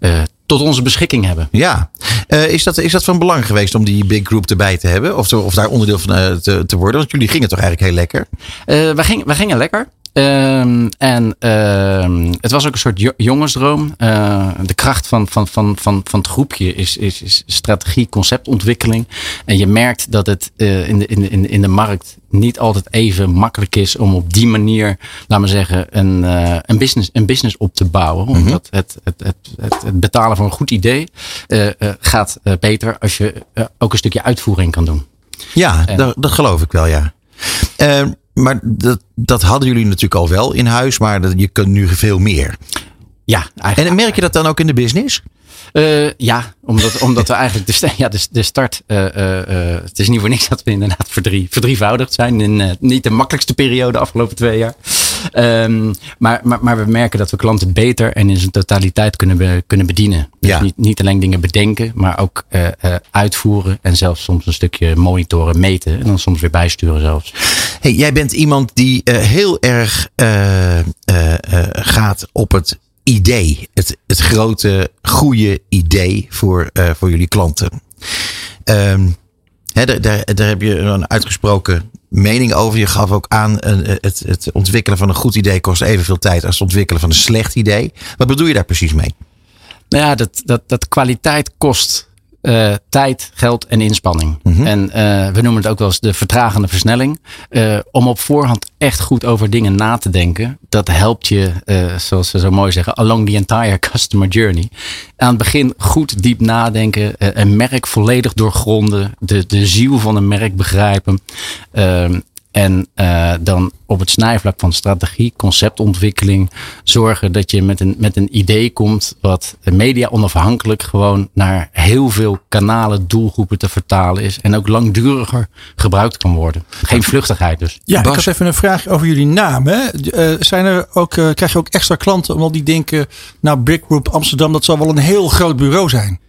eh, tot onze beschikking hebben. ja. Eh, is, dat, is dat van belang geweest om die Big Group erbij te hebben? Of, te- of daar onderdeel van eh, te, te worden? Want jullie gingen toch eigenlijk heel lekker? Eh, we, gingen, we gingen lekker. Ehm, en ehm, het was ook een soort jo- jongensdroom. Eh, de kracht van, van, van, van, van het groepje is, is, is strategie, conceptontwikkeling. En je merkt dat het eh, in, de, in, de, in de- markt niet altijd even makkelijk is om op die manier, laat maar zeggen, een, eh, een, business, een business op te bouwen. Omdat het, het, het, het, het betalen voor een goed idee gaat beter als je ook een stukje uitvoering kan doen. Ja, En- dat, dat geloof ik wel, ja. Maar dat, dat hadden jullie natuurlijk al wel in huis, maar dat, je kunt nu veel meer. Ja, eigenlijk. En merk je dat dan ook in de business? Eh, ja, omdat, omdat we eigenlijk de, ja, de, de start. eh, eh, het is niet voor niks dat we inderdaad verdrie, verdrievoudigd zijn. In niet de makkelijkste periode de afgelopen twee jaar. Ehm, maar, maar, maar we merken dat we klanten beter en in zijn totaliteit kunnen, be- kunnen bedienen. Dus Ja. niet, niet alleen dingen bedenken, maar ook eh, eh, uitvoeren. En zelfs soms een stukje monitoren, meten. En dan soms weer bijsturen zelfs. Hey, jij bent iemand die eh, heel erg gaat op het idee. Het, het grote, goede idee voor, voor jullie klanten. Ehm, daar, daar, daar heb je een uitgesproken mening over. Je gaf ook aan, eh, het, het ontwikkelen van een goed idee kost evenveel tijd als het ontwikkelen van een slecht idee. Wat bedoel je daar precies mee? Nou ja, dat, dat, dat kwaliteit kost eh, tijd, geld en inspanning. En eh, we noemen het ook wel eens de vertragende versnelling. Eh, om op voorhand echt goed over dingen na te denken. Dat helpt je, eh, zoals ze zo mooi zeggen, along the entire customer journey. Aan het begin goed diep nadenken. een merk volledig doorgronden. De, de ziel van een merk begrijpen. En eh, dan op het snijvlak van strategie, conceptontwikkeling, zorgen dat je met een, met een idee komt wat media onafhankelijk gewoon naar heel veel kanalen, doelgroepen te vertalen is. En ook langduriger gebruikt kan worden. Geen vluchtigheid dus. Ja, Bas? ik had even een vraag over jullie naam. Hè. Eh, zijn er ook, eh, krijg je ook extra klanten omdat die denken, nou Big Group Amsterdam, dat zal wel een heel groot bureau zijn.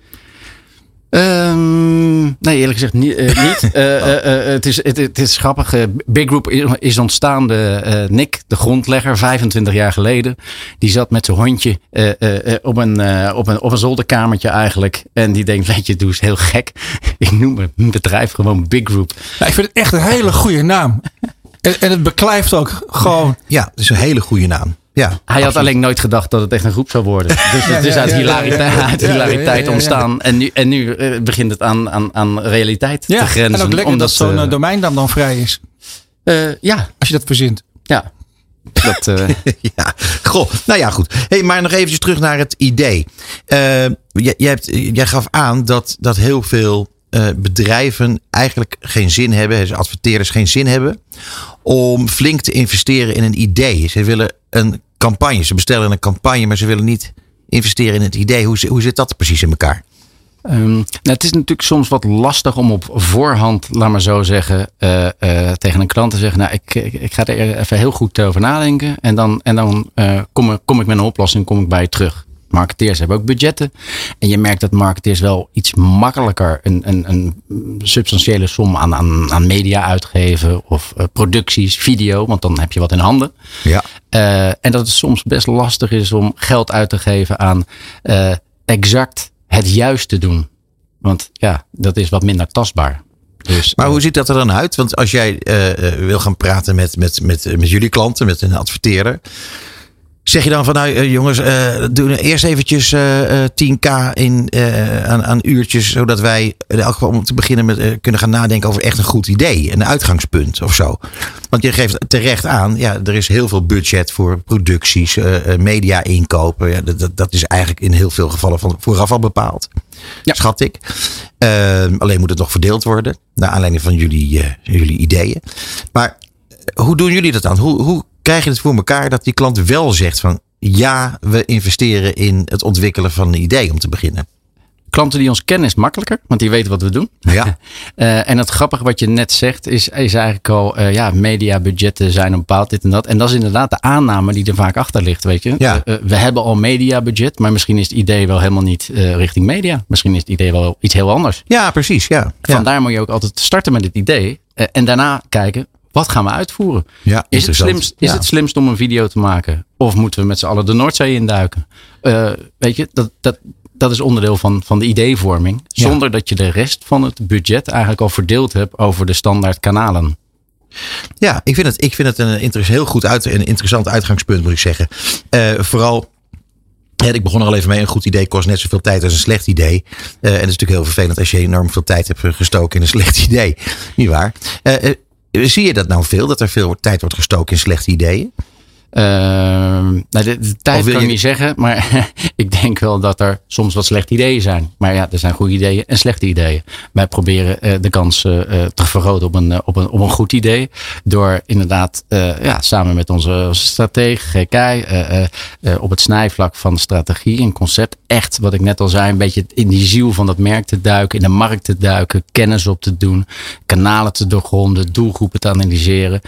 Ehm, nee, eerlijk gezegd niet. eh, niet. Eh, eh, eh, het, is, het, het is grappig. Big Group is ontstaan. De, eh, Nick, de grondlegger, 25 jaar geleden. Die zat met zijn hondje eh, eh, eh, op, een, eh, op, een, op een zolderkamertje eigenlijk. En die denkt, weet je, doe eens heel gek. Ik noem mijn bedrijf gewoon Big Group. Ja, ik vind het echt een hele goede naam. En, en het beklijft ook gewoon. Ja, het is een hele goede naam. Ja, Hij had alleen nooit gedacht dat het echt een groep zou worden. Dus het is uit hilariteit, ontstaan. En nu, en nu eh, begint het aan, aan, aan realiteit Ja, te grenzen. en ook lekker omdat, dat zo'n eh, eh, domeinnaam dan vrij is. ja, Als je dat verzint. ja. Dat, ja, goh. Nou ja, goed. Hey, maar nog eventjes terug naar het idee. Jij, jij, hebt, jij gaf aan dat, dat heel veel bedrijven eigenlijk geen zin hebben, adverteerders geen zin hebben, om flink te investeren in een idee. Ze willen een campagne, ze bestellen een campagne, maar ze willen niet investeren in het idee. Hoe, hoe zit dat precies in elkaar? Ehm, nou, het is natuurlijk soms wat lastig om op voorhand, laat maar zo zeggen, eh, eh, tegen een klant te zeggen: Nou, ik, ik, ga er even heel goed over nadenken. En dan, en dan eh, kom, kom ik met een oplossing, kom ik bij je terug. Marketeers hebben ook budgetten. En je merkt dat marketeers wel iets makkelijker een, een, een substantiële som aan, aan, aan media uitgeven. Of eh, producties, video, want dan heb je wat in handen. Ja. Eh, en dat het soms best lastig is om geld uit te geven aan eh, exact het juiste doen. Want ja, dat is wat minder tastbaar. Dus, Maar hoe ziet dat er dan uit? Want als jij wil gaan praten met, met, met, met jullie klanten, met een adverteerder. Zeg je dan van nou eh, jongens, eh doe nou eerst eventjes eh, eh, 10k in, aan, aan uurtjes. Zodat wij in elk geval om te beginnen met kunnen gaan nadenken over echt een goed idee. Een uitgangspunt of zo. Want je geeft terecht aan, ja, er is heel veel budget voor producties, media inkopen. Ja, dat, dat, is eigenlijk in heel veel gevallen van vooraf al bepaald. Ja. Schat ik. Ehm, alleen moet het nog verdeeld worden. Naar aanleiding van jullie, jullie ideeën. Maar hoe doen jullie dat dan? Hoe, hoe krijg je het voor elkaar dat die klant wel zegt van ja, we investeren in het ontwikkelen van een idee om te beginnen? Klanten die ons kennen is makkelijker, want die weten wat we doen. Ja. Eh, en het grappige wat je net zegt is, is eigenlijk al, eh, ja, mediabudgetten zijn een bepaald dit en dat. En dat is inderdaad de aanname die er vaak achter ligt, weet je. Ja. Eh, we hebben al mediabudget, maar misschien is het idee wel helemaal niet richting media. Misschien is het idee wel iets heel anders. Ja, precies. Ja. Ja. Vandaar moet je ook altijd starten met het idee. en daarna kijken, wat gaan we uitvoeren? Ja, Is, het slimst, is Ja. het slimst om een video te maken? Of moeten we met z'n allen de Noordzee induiken? Eh, weet je, dat, dat, dat is onderdeel van, van de ideevorming. Ja. Zonder dat je de rest van het budget eigenlijk al verdeeld hebt over de standaard kanalen. Ja, ik vind het, ik vind het een heel goed uit, een interessant uitgangspunt, moet ik zeggen. Eh, vooral. Ja, ik begon er al even mee. Een goed idee kost net zoveel tijd als een slecht idee. Eh, en het is natuurlijk heel vervelend als je enorm veel tijd hebt gestoken in een slecht idee. Niet waar? Eh, zie je dat nou veel? Dat er veel tijd wordt gestoken in slechte ideeën? Ehm, nou, de, tijd wil kan ik je- niet zeggen, maar ik denk wel dat er soms wat slechte ideeën zijn. Maar ja, er zijn goede ideeën en slechte ideeën. Wij proberen eh, de kans eh, eh, te vergroten op een, op, een, op een goed idee. Door inderdaad ja, samen met onze strateeg, GK, op het snijvlak van strategie en concept. Echt, wat ik net al zei, een beetje in die ziel van dat merk te duiken, in de markt te duiken, kennis op te doen, kanalen te doorgronden, doelgroepen te analyseren.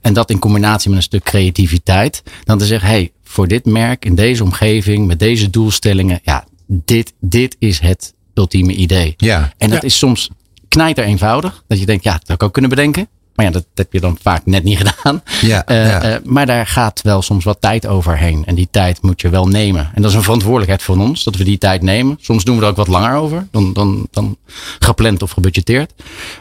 en dat in combinatie met een stuk creativiteit. Dan te zeggen, hey, voor dit merk, in deze omgeving, met deze doelstellingen, ja, dit, dit is het ultieme idee. Ja. En dat is soms knijter eenvoudig. Dat je denkt, ja, dat had ik ook kunnen bedenken. Maar ja, dat heb je dan vaak net niet gedaan. Ja, Eh, ja. eh, maar daar gaat wel soms wat tijd overheen. En die tijd moet je wel nemen. En dat is een verantwoordelijkheid van ons, dat we die tijd nemen. Soms doen we er ook wat langer over dan, dan, dan gepland of gebudgeteerd.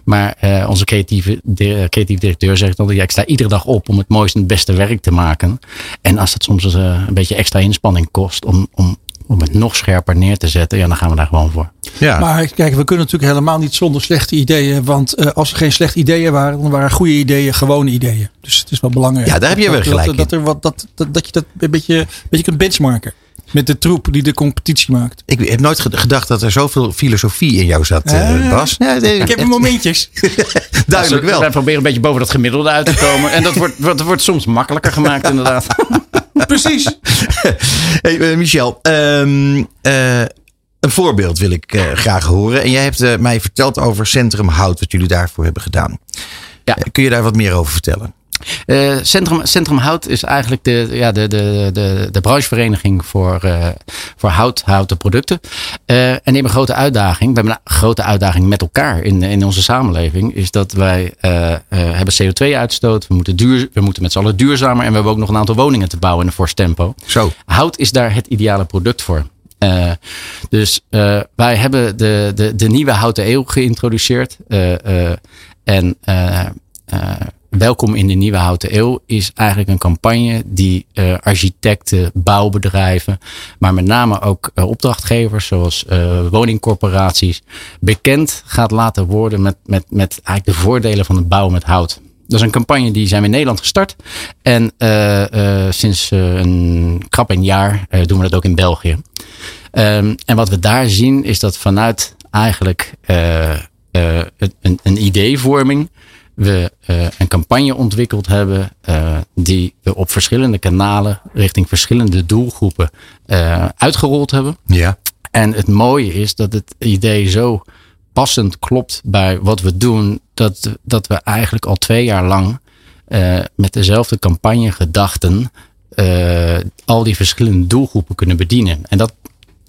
Maar eh, onze creatieve, de, creatieve directeur zegt altijd, ja, ik sta iedere dag op om het mooiste en het beste werk te maken. En als het soms een beetje extra inspanning kost om, om, om het nog scherper neer te zetten, ja, dan gaan we daar gewoon voor. Ja. Maar kijk, we kunnen natuurlijk helemaal niet zonder slechte ideeën. Want eh, als er geen slechte ideeën waren, dan waren goede ideeën gewone ideeën. Dus het is wel belangrijk. Ja, daar heb je dat, wel gelijk dat, dat, er wat, dat, dat, dat je dat een beetje, een beetje kunt benchmarken. Met de troep die de competitie maakt. Ik heb nooit ge- gedacht dat er zoveel filosofie in jou zat, eh, Eh, Bas. Ja, nee, Ik heb echt momentjes. duidelijk wel. Wij proberen een beetje boven dat gemiddelde uit te komen. En dat wordt, wordt, wordt soms makkelijker gemaakt, inderdaad. Precies. Hey, eh, Michel, ehm, eh, een voorbeeld wil ik graag horen. En jij hebt mij verteld over Centrum Hout, wat jullie daarvoor hebben gedaan. Ja. Kun je daar wat meer over vertellen? Uh, Centrum, Centrum Hout is eigenlijk de, ja, de, de, de, de branchevereniging voor, uh, voor hout, houten producten. Uh, en die hebben een grote uitdaging. We hebben een grote uitdaging met elkaar in, in onze samenleving. Is dat wij hebben CO2-uitstoot. We moeten, duur, we moeten met z'n allen duurzamer. En we hebben ook nog een aantal woningen te bouwen in een fors tempo. Zo. Hout is daar het ideale product voor. Uh, dus uh, wij hebben de, de, de nieuwe houten eeuw geïntroduceerd. Uh, en Welkom in de Nieuwe Houten Eeuw is eigenlijk een campagne die uh, architecten, bouwbedrijven, maar met name ook uh, opdrachtgevers zoals uh, woningcorporaties bekend gaat laten worden met, met, met eigenlijk de voordelen van het bouwen met hout. Dat is een campagne die zijn we in Nederland gestart. En sinds een krap een jaar doen we dat ook in België. Um, en wat we daar zien is dat vanuit eigenlijk een, een ideevorming we uh, een campagne ontwikkeld hebben uh, die we op verschillende kanalen richting verschillende doelgroepen uh, uitgerold hebben. Ja. En het mooie is dat het idee zo passend klopt bij wat we doen, dat, dat we eigenlijk al twee jaar lang met dezelfde campagnegedachten al die verschillende doelgroepen kunnen bedienen. En dat,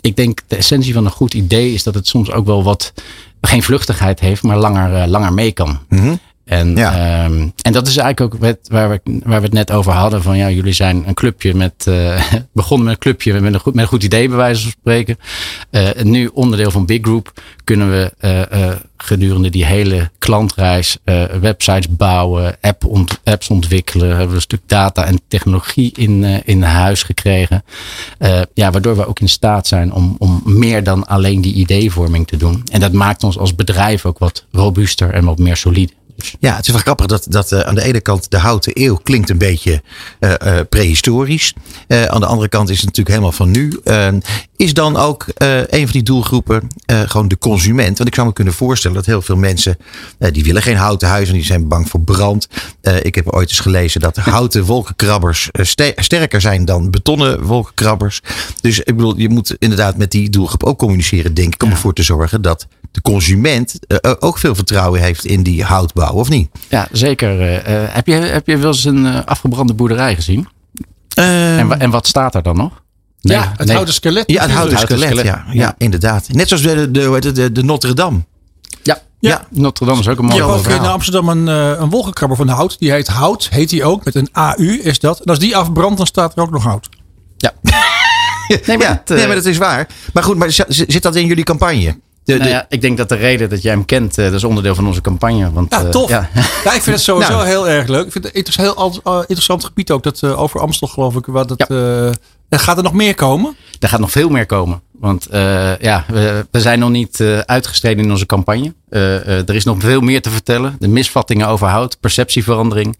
ik denk, de essentie van een goed idee is dat het soms ook wel wat geen vluchtigheid heeft, maar langer, langer mee kan. Mm -hmm. En, ja. um, en dat is eigenlijk ook waar we, waar we het net over hadden. Van ja, jullie zijn een clubje met. Uh, begonnen met een clubje met een goed, met een goed idee, bij wijze van spreken. Uh, nu onderdeel van Big Group kunnen we uh, gedurende die hele klantreis websites bouwen, app ont, apps ontwikkelen. Hebben we een stuk data en technologie in, in huis gekregen. ja, waardoor we ook in staat zijn om, om meer dan alleen die ideevorming te doen. En dat maakt ons als bedrijf ook wat robuuster en wat meer solide. Ja, het is wel grappig dat, dat uh, aan de ene kant de houten eeuw klinkt een beetje uh, uh, prehistorisch. aan de andere kant is het natuurlijk helemaal van nu. is dan ook een van die doelgroepen gewoon de consument? Want ik zou me kunnen voorstellen dat heel veel mensen die willen geen houten huis en die zijn bang voor brand. ik heb ooit eens gelezen dat houten wolkenkrabbers sterker zijn dan betonnen wolkenkrabbers. Dus ik bedoel, je moet inderdaad met die doelgroep ook communiceren, denk ik, om ervoor te zorgen dat de consument ook veel vertrouwen heeft in die houtbouw of niet? Ja, zeker. Uh, heb, je, heb je wel eens een uh, afgebrande boerderij gezien? Uh, en, en, wat staat er dan nog? Nee, ja, het nee. houten skelet. Ja, het houten skelet. skelet. Ja, ja, ja, inderdaad. Net zoals de, de, de, de, de Notre Dame. Ja, ja. ja, Notre Dame is ook een mooie Je hebt ook in Amsterdam een, een wolkenkrabber van hout. Die heet Hout, heet die ook. Met een AU is dat. En als die afbrandt, dan staat er ook nog hout. Ja. nee, maar, ja, dat, nee, maar dat is waar. Maar goed, maar zit dat in jullie campagne? De, nou ja, ik denk dat de reden dat jij hem kent, uh, dat is onderdeel van onze campagne. Want, ja, tof. Uh, ja. ja. ik vind het sowieso nou. heel erg leuk. Ik vind het een heel uh, interessant gebied ook. Dat over Amstel geloof ik. Wat dat, gaat er nog meer komen? Er gaat nog veel meer komen. Want uh, ja, we, we, zijn nog niet uh, uitgestreden in onze campagne. Uh, er is nog veel meer te vertellen. De misvattingen over hout, perceptieverandering.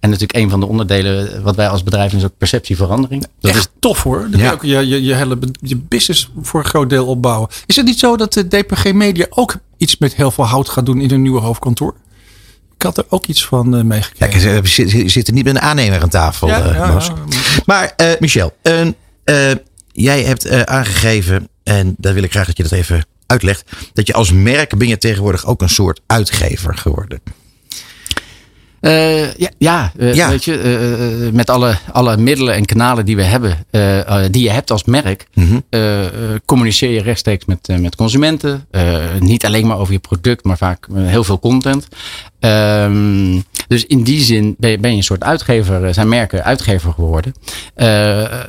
En natuurlijk een van de onderdelen wat wij als bedrijf is ook perceptieverandering. Dat Echt is tof hoor. Dan ja. kun je ook je, je, je hele je business voor een groot deel opbouwen. Is het niet zo dat de DPG Media ook iets met heel veel hout gaat doen in hun nieuwe hoofdkantoor? Ik had er ook iets van uh, meegekregen. Ja, ze zitten niet met een aannemer aan tafel. Ja, uh, ja, maar uh, Michel, jij hebt aangegeven, en daar wil ik graag dat je dat even uitlegt, dat je als merk ben je tegenwoordig ook een soort uitgever geworden. Uh, ja, ja, uh, ja, weet je, uh, met alle, alle middelen en kanalen die we hebben, die je hebt als merk, -hmm. communiceer je rechtstreeks met, met consumenten. niet alleen maar over je product, maar vaak heel veel content. Um, dus in die zin ben je, ben je, een soort uitgever, zijn merken uitgever geworden.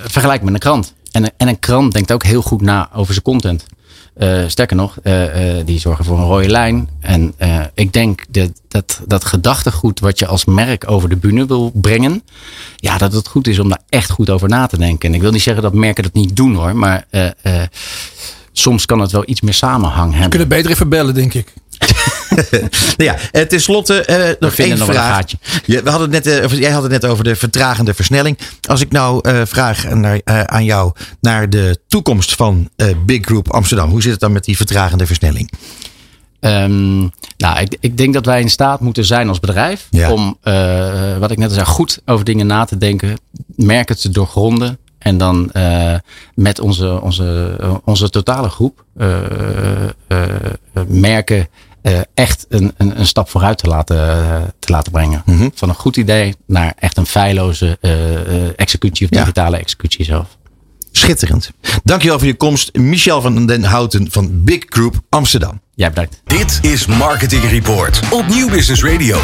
vergelijk met een krant. En, en een krant denkt ook heel goed na over zijn content. Uh, sterker nog, uh, uh, die zorgen voor een rode lijn. En ik denk dat, dat dat gedachtegoed wat je als merk over de bühne wil brengen, ja, dat het goed is om daar echt goed over na te denken. En ik wil niet zeggen dat merken dat niet doen hoor, maar soms kan het wel iets meer samenhang hebben. We kunnen beter even bellen, denk ik. nou ja, ten slotte uh, nog één vraag. Ja, we hadden het net, uh, jij had het net over de vertragende versnelling. Als ik nou uh, vraag naar, aan jou naar de toekomst van Big Group Amsterdam. Hoe zit het dan met die vertragende versnelling? Um, nou, ik, ik, denk dat wij in staat moeten zijn als bedrijf ja. om, wat ik net al zei, goed over dingen na te denken, merken te doorgronden en dan uh, met onze, onze, onze totale groep uh, uh, merken eh, echt een, een, een stap vooruit te laten, te laten brengen. Mhm. Van een goed idee naar echt een feilloze eh, eh, executie of Ja. digitale executie zelf. Schitterend. Dankjewel voor je komst. Michel van den Houten van Big Group Amsterdam. Jij bedankt. Dit is Marketing Report op Nieuw Business Radio.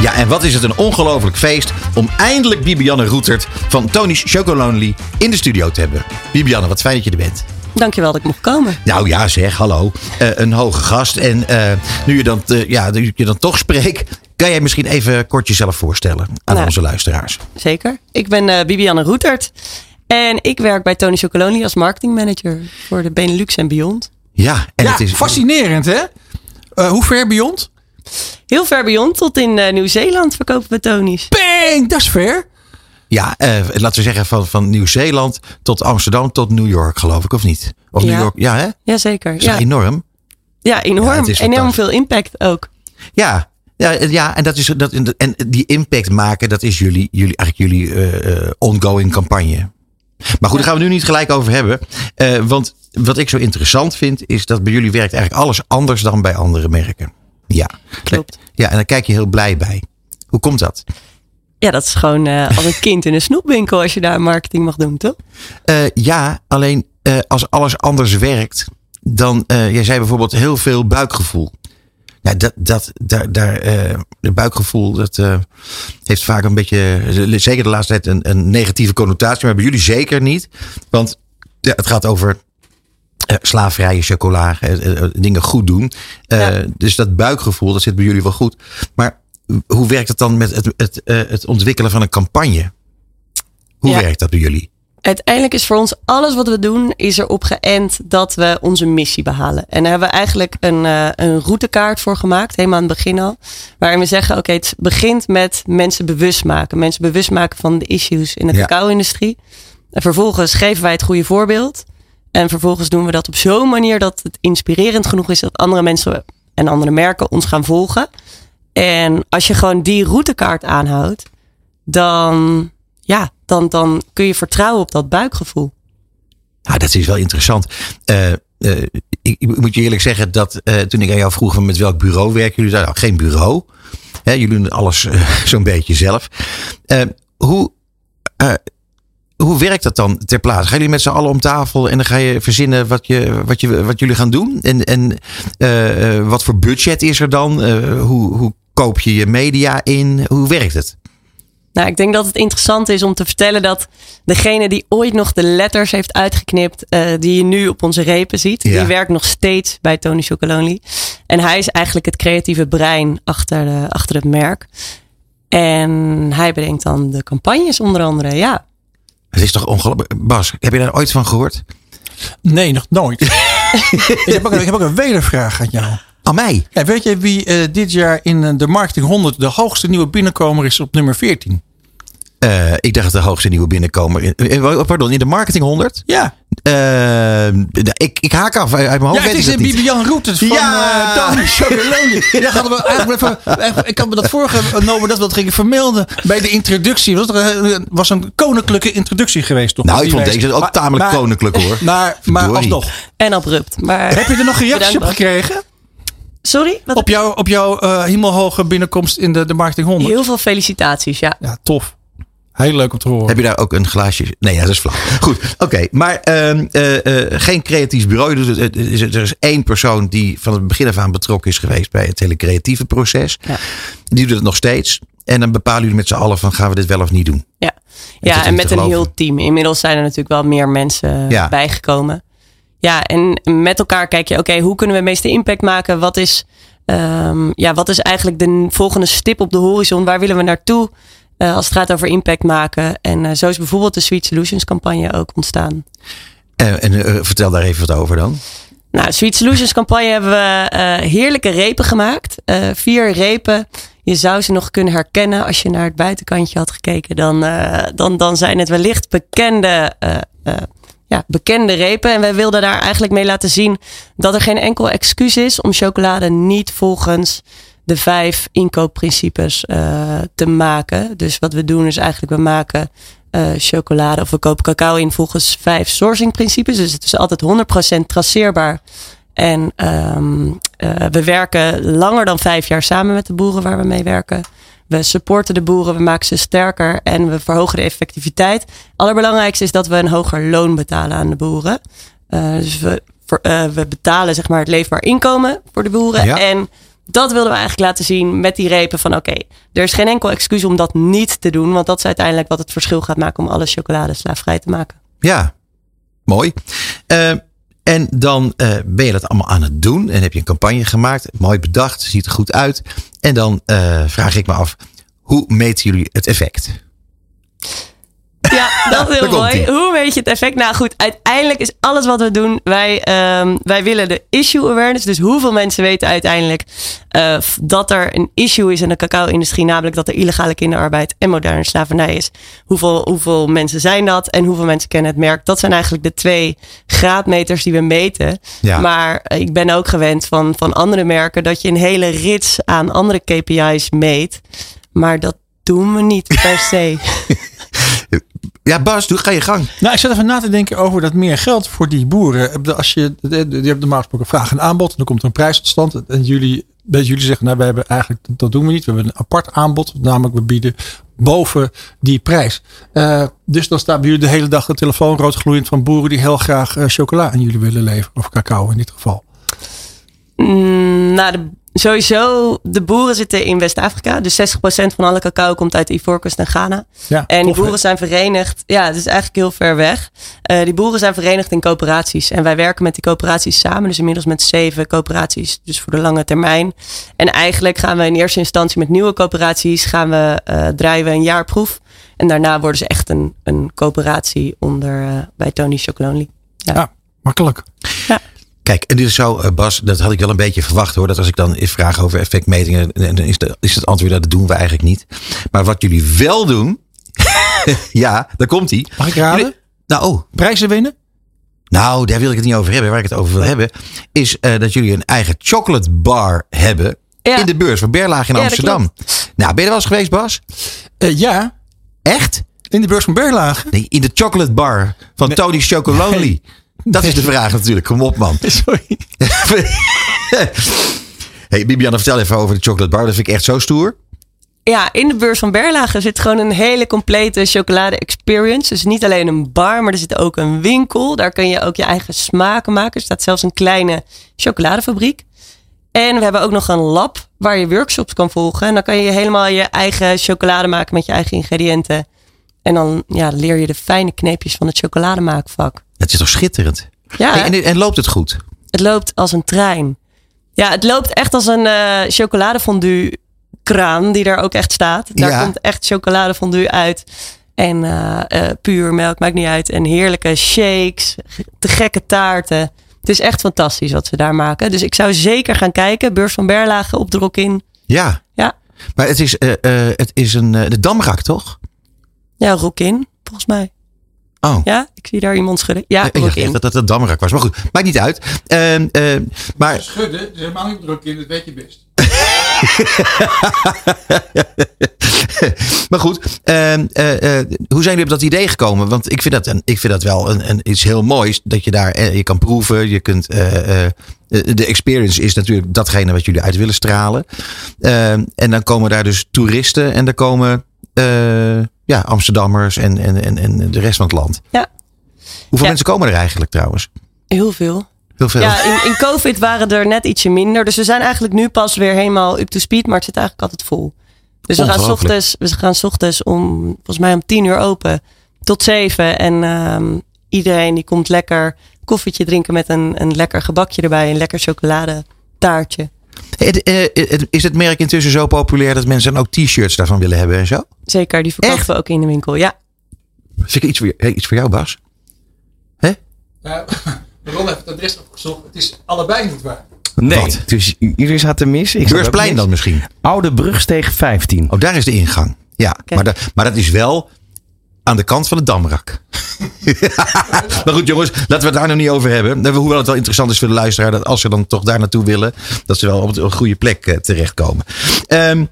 Ja, en wat is het een ongelooflijk feest om eindelijk Bibianne Roetert van Tony's Chocolonely in de studio te hebben. Bibianne, wat fijn dat je er bent. Dankjewel dat ik mocht komen. Nou ja, zeg, hallo. Eh, een hoge gast. En eh, nu, je dan, eh, ja, nu je dan toch spreekt, kan jij misschien even kort jezelf voorstellen aan Nou. onze luisteraars? Zeker. Ik ben eh, Bibianne Roetert. En ik werk bij Tony Chocolonely als marketingmanager voor de Benelux en Beyond. Ja, en ja, het is fascinerend hè? Eh, hoe ver beyond? Heel ver Beyond tot in eh, Nieuw-Zeeland verkopen we Tony's. Bang, dat is ver. Ja, eh, laten we zeggen van, van Nieuw-Zeeland tot Amsterdam tot New York, geloof ik, of niet? Of Ja. New York, ja hè? Jazeker. Dat is Ja, enorm. ja Ja, enorm. is enorm veel impact ook. Ja, ja, ja en, dat is, dat, en die impact maken, dat is jullie, jullie, eigenlijk jullie eh, eh, ongoing campagne. Maar goed, daar gaan we nu niet gelijk over hebben. Want wat ik zo interessant vind, is dat bij jullie werkt eigenlijk alles anders dan bij andere merken. Ja, Klopt. ja en daar kijk je heel blij bij. Hoe komt dat? Ja, dat is gewoon eh, als een kind in een snoepwinkel als je daar marketing mag doen, toch? Eh, ja, alleen eh, als alles anders werkt, dan, jij zei bijvoorbeeld heel veel buikgevoel. Ja, dat, dat, daar, daar, de buikgevoel, dat heeft vaak een beetje, zeker de laatste tijd, een, een negatieve connotatie. Maar bij jullie zeker niet. Want ja, het gaat over eh, slaafvrije chocola, dingen goed doen. Ja. Dus dat buikgevoel, dat zit bij jullie wel goed. Maar hoe werkt het dan met het, het, eh, het ontwikkelen van een campagne? Hoe Ja. werkt dat bij jullie? Uiteindelijk is voor ons alles wat we doen, is erop geënt dat we onze missie behalen. En daar hebben we eigenlijk een, eh, een routekaart voor gemaakt, helemaal aan het begin al. Waarin we zeggen, oké, het begint met mensen bewust maken. Mensen bewust maken van de issues in de Ja. cacao-industrie. En vervolgens geven wij het goede voorbeeld. En vervolgens doen we dat op zo'n manier dat het inspirerend genoeg is dat andere mensen en andere merken ons gaan volgen. En als je gewoon die routekaart aanhoudt, dan, ja, dan, dan kun je vertrouwen op dat buikgevoel. Nou, dat is wel interessant. Eh, eh, ik, moet je eerlijk zeggen dat eh, toen ik aan jou vroeg met welk bureau werken jullie, zeiden nou, geen bureau. Hè, jullie doen alles zo'n beetje zelf. Hoe, hoe werkt dat dan ter plaatse? Gaan jullie met z'n allen om tafel en dan ga je verzinnen wat, je, wat, je, wat jullie gaan doen? En, en wat voor budget is er dan? Eh, hoe, hoe koop je je media in? Hoe werkt het? Nou, ik denk dat het interessant is om te vertellen dat degene die ooit nog de letters heeft uitgeknipt, eh, die je nu op onze repen ziet, Ja. die werkt nog steeds bij Tony Chocolonely. En hij is eigenlijk het creatieve brein achter, de, achter het merk. En hij bedenkt dan de campagnes onder andere, ja. Het is toch ongelooflijk. Bas, heb je daar ooit van gehoord? Nee, nog nooit. ik, heb ook, ik heb ook een wedervraag aan jou. Aan mij? Ja, weet je wie eh, dit jaar in eh, de Marketing 100 de hoogste nieuwe binnenkomer is op nummer 14? Eh, ik dacht de hoogste nieuwe binnenkomer. in- Pardon, in de marketing 100? Ja, ik, ik haak af uit mijn hoofd. ja het is niet. Bibian Roeters van Ja! Tony Chocolonely. Ja, hadden we eigenlijk even, even- ik had me dat voorgenomen dat we dat gingen vermelden bij de introductie. Het was, een- was een koninklijke introductie geweest. Toch, Nou, ik die vond deze ook Maar- tamelijk maar- koninklijk hoor. Maar, maar alsnog. En abrupt. Maar Heb je er nog reacties op gekregen? Sorry? Wat Op, jou, op jouw eh, hemelhoge binnenkomst in de, de Marketing 100? Heel veel felicitaties, ja. Ja, tof. Heel leuk om te horen. Heb je daar ook een glaasje? Nee, ja, dat is flauw. Goed, oké. Maar ehm, eh, eh, geen creatief bureau. Dus het- het is- er is één persoon die van het begin af aan betrokken is geweest bij het hele creatieve proces. Ja. Die doet het nog steeds. En dan bepalen jullie met z'n allen van gaan we dit wel of niet doen. Ja, dat ja en met een heel team. Inmiddels zijn er natuurlijk wel meer mensen Ja. bijgekomen. Ja, en met elkaar kijk je, oké, hoe kunnen we het meeste impact maken? Wat is, ehm, ja, wat is eigenlijk de volgende stip op de horizon? Waar willen we naartoe eh, als het gaat over impact maken? En eh, zo is bijvoorbeeld de Sweet Solutions campagne ook ontstaan. Eh, en vertel daar even wat over dan. Nou, Sweet Solutions campagne hebben we heerlijke repen gemaakt. Vier repen. Je zou ze nog kunnen herkennen als je naar het buitenkantje had gekeken. Dan, dan, dan zijn het wellicht bekende, ja, bekende repen. En wij wilden daar eigenlijk mee laten zien dat er geen enkel excuus is om chocolade niet volgens de vijf inkoopprincipes eh, te maken. Dus wat we doen is eigenlijk, we maken eh, chocolade of we kopen cacao in volgens vijf sourcing principes. Dus het is altijd 100% traceerbaar En ehm, eh, we werken langer dan vijf jaar samen met de boeren waar we mee werken. We supporten de boeren, we maken ze sterker en we verhogen de effectiviteit. Allerbelangrijkste is dat we een hoger loon betalen aan de boeren. Uh, dus we, voor, uh, we betalen zeg maar het leefbaar inkomen voor de boeren. Ja. En dat wilden we eigenlijk laten zien met die repen van oké, er is geen enkel excuus om dat niet te doen. Want dat is uiteindelijk wat het verschil gaat maken om alle chocolade slaafvrij te maken. Ja, mooi. Uh, en dan uh, ben je dat allemaal aan het doen en heb je een campagne gemaakt. Mooi bedacht, ziet er goed uit. En dan uh, vraag ik me af, hoe meten jullie het effect? Ja, dat is heel mooi. Hoe weet je het effect? Nou goed, uiteindelijk is alles wat we doen, wij, um, wij willen de issue awareness. Dus hoeveel mensen weten uiteindelijk uh, dat er een issue is in de cacao-industrie, namelijk dat er illegale kinderarbeid en moderne slavernij is. Hoeveel, hoeveel mensen zijn dat en hoeveel mensen kennen het merk? Dat zijn eigenlijk de twee graadmeters die we meten. Ja. Maar ik ben ook gewend van, van andere merken dat je een hele rits aan andere KPI's meet. Maar dat doen we niet per se. Ja, Bas, doe, ga je gang. Nou, ik zat even na te denken over dat meer geld voor die boeren. Als je, je hebt normaal gesproken vraag en aanbod. Dan komt er een prijs tot stand. En jullie, jullie zeggen, nou, we hebben eigenlijk, dat doen we niet. We hebben een apart aanbod. Namelijk, we bieden boven die prijs. Uh, dus dan staat bij jullie de hele dag de telefoon roodgloeiend van boeren die heel graag uh, chocola aan jullie willen leveren. Of cacao in dit geval. Mm, nou, de, sowieso, de boeren zitten in West-Afrika. Dus 60% van alle cacao komt uit Ivoorkust en Ghana. Ja, en die boeren zijn verenigd. Ja, het is eigenlijk heel ver weg. Uh, die boeren zijn verenigd in coöperaties. En wij werken met die coöperaties samen. Dus inmiddels met zeven coöperaties. Dus voor de lange termijn. En eigenlijk gaan we in eerste instantie met nieuwe coöperaties. Gaan we, uh, draaien we een jaar proef. En daarna worden ze echt een, een coöperatie onder uh, bij Tony Chocolonely. Ja. ja, makkelijk. Ja. Kijk, en dit is zo, uh, Bas, dat had ik wel een beetje verwacht hoor. Dat als ik dan vraag over effectmetingen, dan is, de, is het antwoord dat doen we eigenlijk niet. Maar wat jullie wel doen, ja, daar komt hij. Mag ik raden? Jullie, nou, oh. Prijzen winnen? Nou, daar wil ik het niet over hebben. Waar ik het over wil hebben, is uh, dat jullie een eigen chocolate bar hebben. Ja. In de beurs van Berlage in Ja, Amsterdam. Nou, ben je er wel eens geweest, Bas? Uh, ja. Echt? In de beurs van Berlage? Nee, in de chocolate bar van nee. Tony Chocolonely. Nee. Dat is de vraag natuurlijk. Kom op, man. Sorry. hey, Bibiana, vertel even over de chocolate bar. Dat vind ik echt zo stoer. Ja, in de beurs van Berlage zit gewoon een hele complete chocolade experience. Dus niet alleen een bar, maar er zit ook een winkel. Daar kun je ook je eigen smaken maken. Er staat zelfs een kleine chocoladefabriek. En we hebben ook nog een lab waar je workshops kan volgen. En dan kan je helemaal je eigen chocolade maken met je eigen ingrediënten. En dan ja, leer je de fijne kneepjes van het chocolademaakvak. Het is toch schitterend? Ja, hey, en, en, loopt het goed? Het loopt als een trein. Ja, het loopt echt als een uh, chocoladefondue kraan die daar ook echt staat. Daar ja. komt echt chocoladefondue uit. En uh, uh, puur melk, maakt niet uit. En heerlijke shakes, te gekke taarten. Het is echt fantastisch wat ze daar maken. Dus ik zou zeker gaan kijken. Beurs van Berlage op de Rokin. Ja. Ja. Maar het is, het is een, de Damrak, toch? Ja, Rokin, volgens mij. Oh. Ja, ik zie daar iemand schudden. Ja, ik dacht echt dat het een damrak was. Maar goed, maakt niet uit. Uh, uh, maar... Schudden, is helemaal niet druk in, dat weet je best. maar goed, uh, hoe zijn jullie op dat idee gekomen? Want ik vind dat, een, ik vind dat wel een, een, iets heel moois. Dat je daar, eh, je kan proeven, je kunt... eh, de experience is natuurlijk datgene wat jullie uit willen stralen. Ehm, en dan komen daar dus toeristen en er komen uh, ja, Amsterdammers en, en, en, en de rest van het land. Ja. Hoeveel ja. mensen komen er eigenlijk trouwens? Heel veel. Heel veel. Ja, in, in COVID waren er net ietsje minder. Dus we zijn eigenlijk nu pas weer helemaal up to speed. Maar het zit eigenlijk altijd vol. Dus we gaan, ochtends, we gaan ochtends om, volgens mij om tien uur open. Tot zeven. En um, iedereen die komt lekker koffietje drinken met een, een lekker gebakje erbij. Een lekker chocoladetaartje. Is het merk intussen zo populair dat mensen dan ook t-shirts daarvan willen hebben en zo? Zeker, die verkopen Echt? we ook in de winkel, ja. Ik iets voor, hey, iets voor jou, Bas? Hè? Ja, Ron heeft het adres opgezocht. Het is allebei niet waar. Nee, Wat? dus jullie zaten mis. Ik Beursplein dan misschien? Oude Brugsteeg 15. Oh, daar is de ingang. Ja, maar, da, maar dat is wel aan de kant van de Damrak. maar goed, jongens, laten we het daar nog niet over hebben. Hoewel het wel interessant is voor de luisteraar dat als ze dan toch daar naartoe willen, dat ze wel op een goede plek uh, terechtkomen. Um,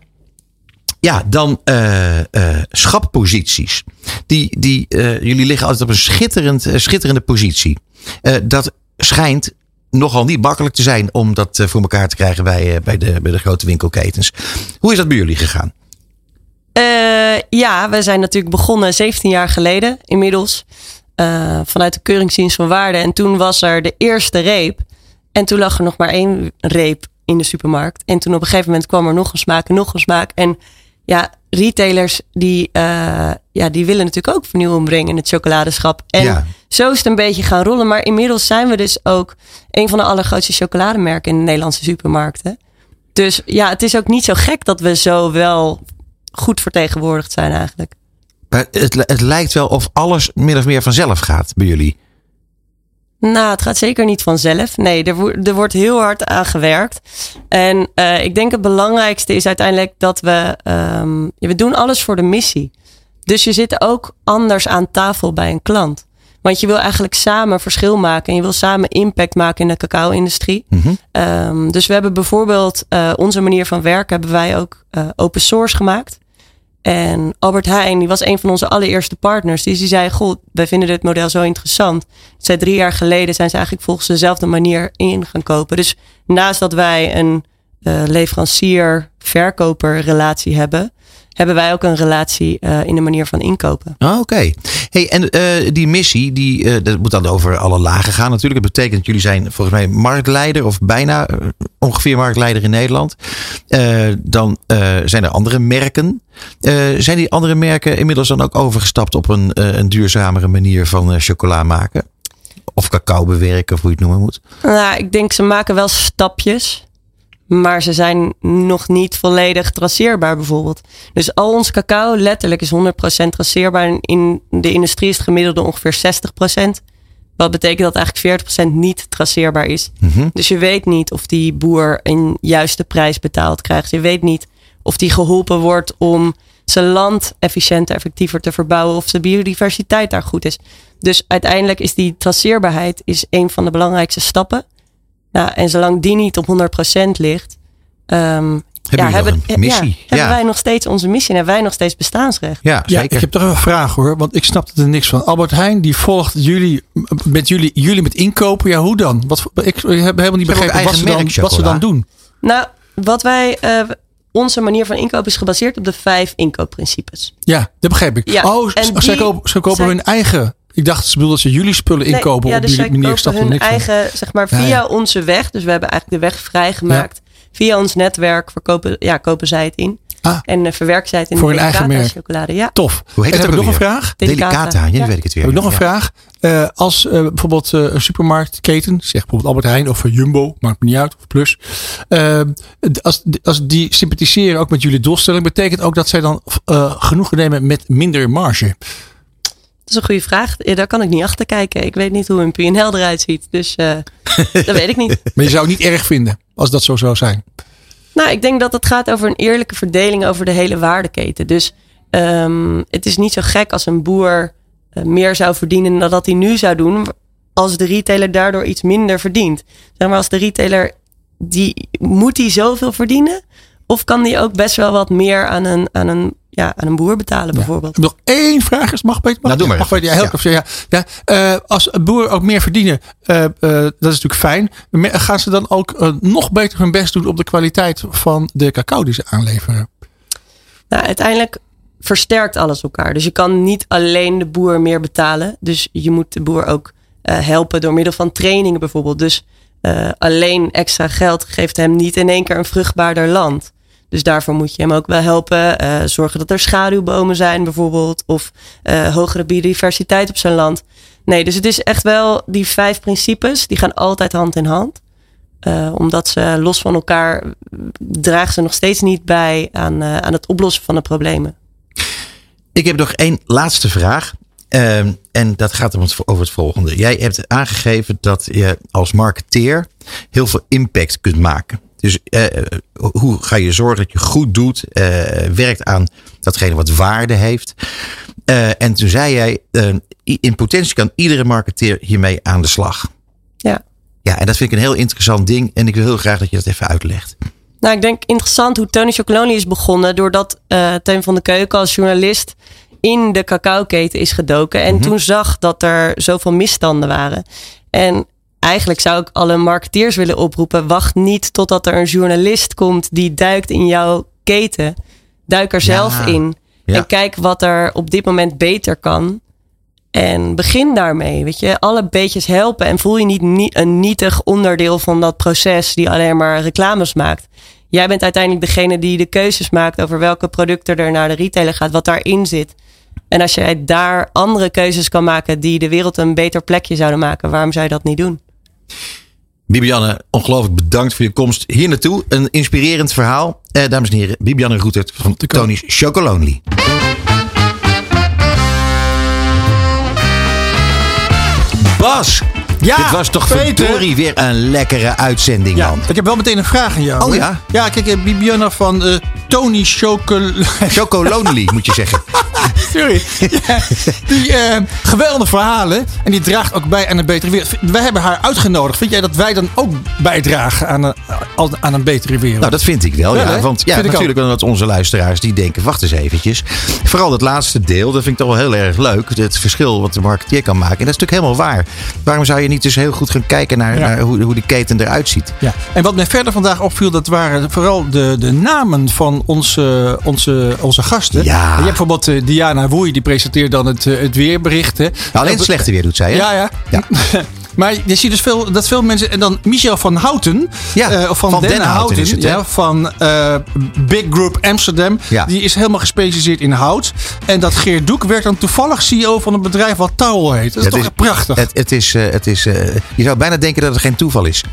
ja, dan uh, uh, schapposities. Die, die, jullie liggen altijd op een schitterend, schitterende positie. dat schijnt nogal niet makkelijk te zijn om dat eh, voor elkaar te krijgen bij, eh, bij, de, bij de grote winkelketens. Hoe is dat bij jullie gegaan? Eh, ja, we zijn natuurlijk begonnen 17 jaar geleden inmiddels. eh, vanuit de keuringsdienst van waarde. En toen was er de eerste reep. En toen lag er nog maar één reep in de supermarkt. En toen op een gegeven moment kwam er nog een smaak en nog een smaak. En ja, retailers die, eh, ja, die willen natuurlijk ook vernieuwing brengen in het chocoladeschap. En Ja. zo is het een beetje gaan rollen. Maar inmiddels zijn we dus ook een van de allergrootste chocolademerken in de Nederlandse supermarkten. Dus ja, het is ook niet zo gek dat we zo wel goed vertegenwoordigd zijn eigenlijk. Maar het, het lijkt wel of alles min of meer vanzelf gaat bij jullie. Nou, het gaat zeker niet vanzelf. Nee, er, wo- er wordt heel hard aan gewerkt. En eh, ik denk het belangrijkste is uiteindelijk dat we... ehm, ja, we doen alles voor de missie. Dus je zit ook anders aan tafel bij een klant. Want je wil eigenlijk samen verschil maken. En je wil samen impact maken in de cacao-industrie. Ehm, dus we hebben bijvoorbeeld eh, onze manier van werken... hebben wij ook eh, open source gemaakt. En Albert Heijn, die was een van onze allereerste partners. Dus die zei, goh, wij vinden dit model zo interessant. Zij drie jaar geleden zijn ze eigenlijk volgens dezelfde manier in gaan kopen. Dus naast dat wij een eh, leverancier-verkoper relatie hebben... hebben wij ook een relatie eh, in de manier van inkopen. Ah, Oké. Hey, en eh, die missie, die, eh, dat moet dan over alle lagen gaan natuurlijk. Dat betekent dat jullie zijn volgens mij marktleider of bijna ongeveer marktleider in Nederland. Dan zijn er andere merken. Zijn die andere merken inmiddels dan ook overgestapt op een, een duurzamere manier van chocola maken? Of cacao bewerken, of hoe je het noemen moet. Nou, ik denk ze maken wel stapjes. Maar ze zijn nog niet volledig traceerbaar bijvoorbeeld. Dus al ons cacao letterlijk is 100% traceerbaar. En In de industrie is het gemiddelde ongeveer 60%. Wat betekent dat eigenlijk 40% niet traceerbaar is. Dus je weet niet of die boer een juiste prijs betaald krijgt. Je weet niet of die geholpen wordt om zijn land efficiënter, effectiever te verbouwen. Of de biodiversiteit daar goed is. Dus uiteindelijk is die traceerbaarheid is een van de belangrijkste stappen. Nou, en zolang die niet op 100% ligt, ehm, nog een ja, missie? hebben Ja. wij nog steeds onze missie en hebben wij nog steeds bestaansrecht. Ja, Ja, ik heb toch een vraag hoor, want ik snapte er niks van. Albert Heijn die volgt jullie met jullie, jullie met inkopen. Ja, hoe dan? Wat, ik heb helemaal niet hebben begrepen wat ze, dan, merk wat ze chocola. dan doen. Nou, wat wij, eh, onze manier van inkopen is gebaseerd op de vijf inkoopprincipes. Ja, dat begreep ik. Ja, oh, en ze, die- kopen, ze kopen zij- hun eigen. Ik dacht, ze bedoelden dat ze jullie spullen Nee, inkopen ja, op dus jullie zij manier. Er hun niks van. eigen, zeg maar, via ja. onze weg. Dus we hebben eigenlijk de weg vrijgemaakt. Via ons netwerk verkopen, ja, kopen zij het in. Ah. En eh, verwerken zij het in Voor de hun eigen Delicata merk. chocolade. Ja. Tof. Hoe heet en heb ik ook nog een alweer? vraag? Delicata, Delicata, ja, nu weet ik het weer. Heb ik nog een Ja. vraag? Eh, als eh, bijvoorbeeld een supermarktketen, zeg bijvoorbeeld Albert Heijn of Jumbo, maakt me niet uit, of Plus. als, als die sympathiseren ook met jullie doelstelling, betekent ook dat zij dan eh, genoegen nemen met minder marge. Dat is een goede vraag. Daar kan ik niet achter kijken. Ik weet niet hoe een PNL eruit ziet. Dus eh, dat weet ik niet. Maar je zou het niet erg vinden als dat zo zou zijn. Nou, ik denk dat het gaat over een eerlijke verdeling over de hele waardeketen. Dus ehm, het is niet zo gek als een boer eh, meer zou verdienen dan dat hij nu zou doen. Als de retailer daardoor iets minder verdient. Zeg maar als de retailer, die, moet hij zoveel verdienen? Of kan die ook best wel wat meer aan een, aan een, ja, aan een boer betalen bijvoorbeeld? Ik nog één vraag. Is mag Peter? Mag, Nou, mag even. Peter? Ja, heel Ja. ja. Ja, eh, als een boer ook meer verdienen, eh, eh, dat is natuurlijk fijn. Maar Gaan ze dan ook nog beter hun best doen op de kwaliteit van de cacao die ze aanleveren? Nou, uiteindelijk versterkt alles elkaar. Dus je kan niet alleen de boer meer betalen. Dus je moet de boer ook eh, helpen door middel van trainingen bijvoorbeeld. Dus eh, alleen extra geld geeft hem niet in één keer een vruchtbaarder land. Dus daarvoor moet je hem ook wel helpen. eh, zorgen dat er schaduwbomen zijn bijvoorbeeld. Of eh, hogere biodiversiteit op zijn land. Nee, dus het is echt wel die vijf principes. Die gaan altijd hand in hand. Eh, omdat ze los van elkaar eh, dragen ze nog steeds niet bij aan, aan het oplossen van de problemen. Ik heb nog één laatste vraag. Ehm, en dat gaat over het volgende. Jij hebt aangegeven dat je als marketeer heel veel impact kunt maken. Dus eh, hoe ga je zorgen dat je goed doet, eh, werkt aan datgene wat waarde heeft. Eh, en toen zei jij, in potentie kan iedere marketeer hiermee aan de slag. Ja. Ja, en dat vind ik een heel interessant ding. En ik wil heel graag dat je dat even uitlegt. Nou, ik denk interessant hoe Tony Chocolonely is begonnen. Doordat Teun van de Keuken als journalist in de cacaoketen is gedoken. En toen zag dat er zoveel misstanden waren. En eigenlijk zou ik alle marketeers willen oproepen. Wacht niet totdat er een journalist komt die duikt in jouw keten. Duik er zelf in. Ja. En kijk wat er op dit moment beter kan. En begin daarmee. Weet je, alle beetjes helpen. En voel je niet nie- een nietig onderdeel van dat proces die alleen maar reclames maakt. Jij bent uiteindelijk degene die de keuzes maakt over welke producten er naar de retailer gaat, wat daarin zit. En als jij daar andere keuzes kan maken die de wereld een beter plekje zouden maken, waarom zou je dat niet doen? Bibianne, ongelooflijk bedankt voor je komst hier naartoe. Een inspirerend verhaal. Eh, dames en heren, Bibianne Roetert van Tony's Chocolonely. Bas, Ja, dit was toch verdorie weer een lekkere uitzending, Ja, man. ik heb wel meteen een vraag aan jou. Oh ja? Ja, kijk, eh, Bibiana van eh, Tony Chocol... Chocolonely, moet je zeggen. Sorry. Ja, die eh, geweldige verhalen. En die draagt ook bij aan een betere wereld. Wij hebben haar uitgenodigd. Vind jij dat wij dan ook bijdragen aan een, aan een betere wereld? Nou, dat vind ik wel. Ja, Ja, want ja, natuurlijk wel dat onze luisteraars die denken, wacht eens eventjes. Vooral dat laatste deel, dat vind ik toch wel heel erg leuk. Het verschil wat de marketeer kan maken. En dat is natuurlijk helemaal waar. Waarom zou je niet dus heel goed gaan kijken naar, Ja. naar hoe, hoe de keten eruit ziet? Ja. En wat mij verder vandaag opviel, dat waren vooral de, de namen van onze, onze, onze gasten. Ja. Je hebt bijvoorbeeld eh, Diana Woei, die presenteert dan het, eh, het weerbericht. Hè. Alleen het slechte weer doet zij, hè? Ja, ja. Ja. Maar je ziet dus veel, dat veel mensen. En dan Michel van Houten. Ja, of van, van Den, Den Houten Houten. is het, hè? ja, van eh, Big Group Amsterdam. Ja. Die is helemaal gespecialiseerd in hout. En dat Geert Doek werd dan toevallig CEO van een bedrijf wat Touwel heet. Dat is toch is- echt prachtig. Het, het is, eh, het is, je zou bijna denken dat het geen toeval is.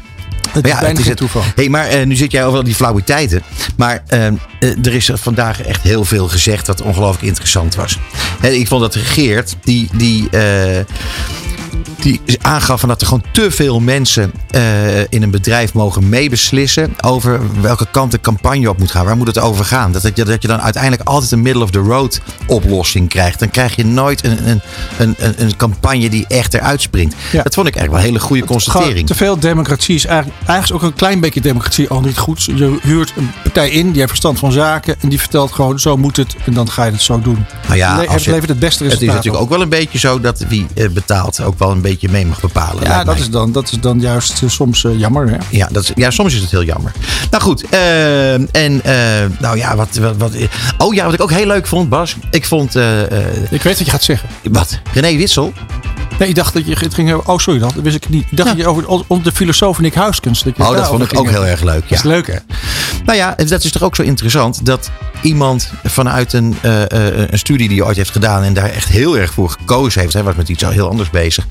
Het is geen het- toeval. Hey, maar nu zit jij over die flauwiteiten. Maar eh, eh, er is vandaag echt heel veel gezegd wat ongelooflijk interessant was. Ik vond dat Geert, die, die, die aangaf van dat er gewoon te veel mensen eh, in een bedrijf mogen meebeslissen over welke kant de campagne op moet gaan. Waar moet het over gaan? Dat, dat, je, dat je dan uiteindelijk altijd een middle of the road oplossing krijgt. Dan krijg je nooit een, een, een, een, een campagne die echt eruit springt. Ja. Dat vond ik eigenlijk wel een hele goede constatering. te veel democratie is eigenlijk, eigenlijk ook een klein beetje democratie al niet goed. Je huurt een partij in, die heeft verstand van zaken. En die vertelt gewoon, zo moet het. En dan ga je het zo doen. Nou ja, Le- als het je- levert het beste Het resultaat is natuurlijk ook wel een beetje zo dat wie eh, betaalt ook wel een beetje mee mag bepalen. Ja, dat mij. is, dan, dat is dan juist eh, soms eh, jammer. Hè? Ja, dat is, ja, soms is het heel jammer. Nou goed, eh, en nou ja, wat, wat, wat. Oh ja, wat ik ook heel leuk vond, Bas. Ik vond. Ik weet wat je gaat zeggen. wat? René Witsel. Nee, ik dacht dat je het ging hebben. Oh, sorry, dat wist ik niet. Ik dacht dat je over, over de filosoof Nick Huiskens. Dat je Oh, dat vond ik ook heel erg leuk. Dat is Ja. leuk, hè? Nou ja, dat is toch ook zo interessant dat iemand vanuit een, een studie die hij ooit heeft gedaan en daar echt heel erg voor gekozen heeft, hij was met iets heel anders bezig,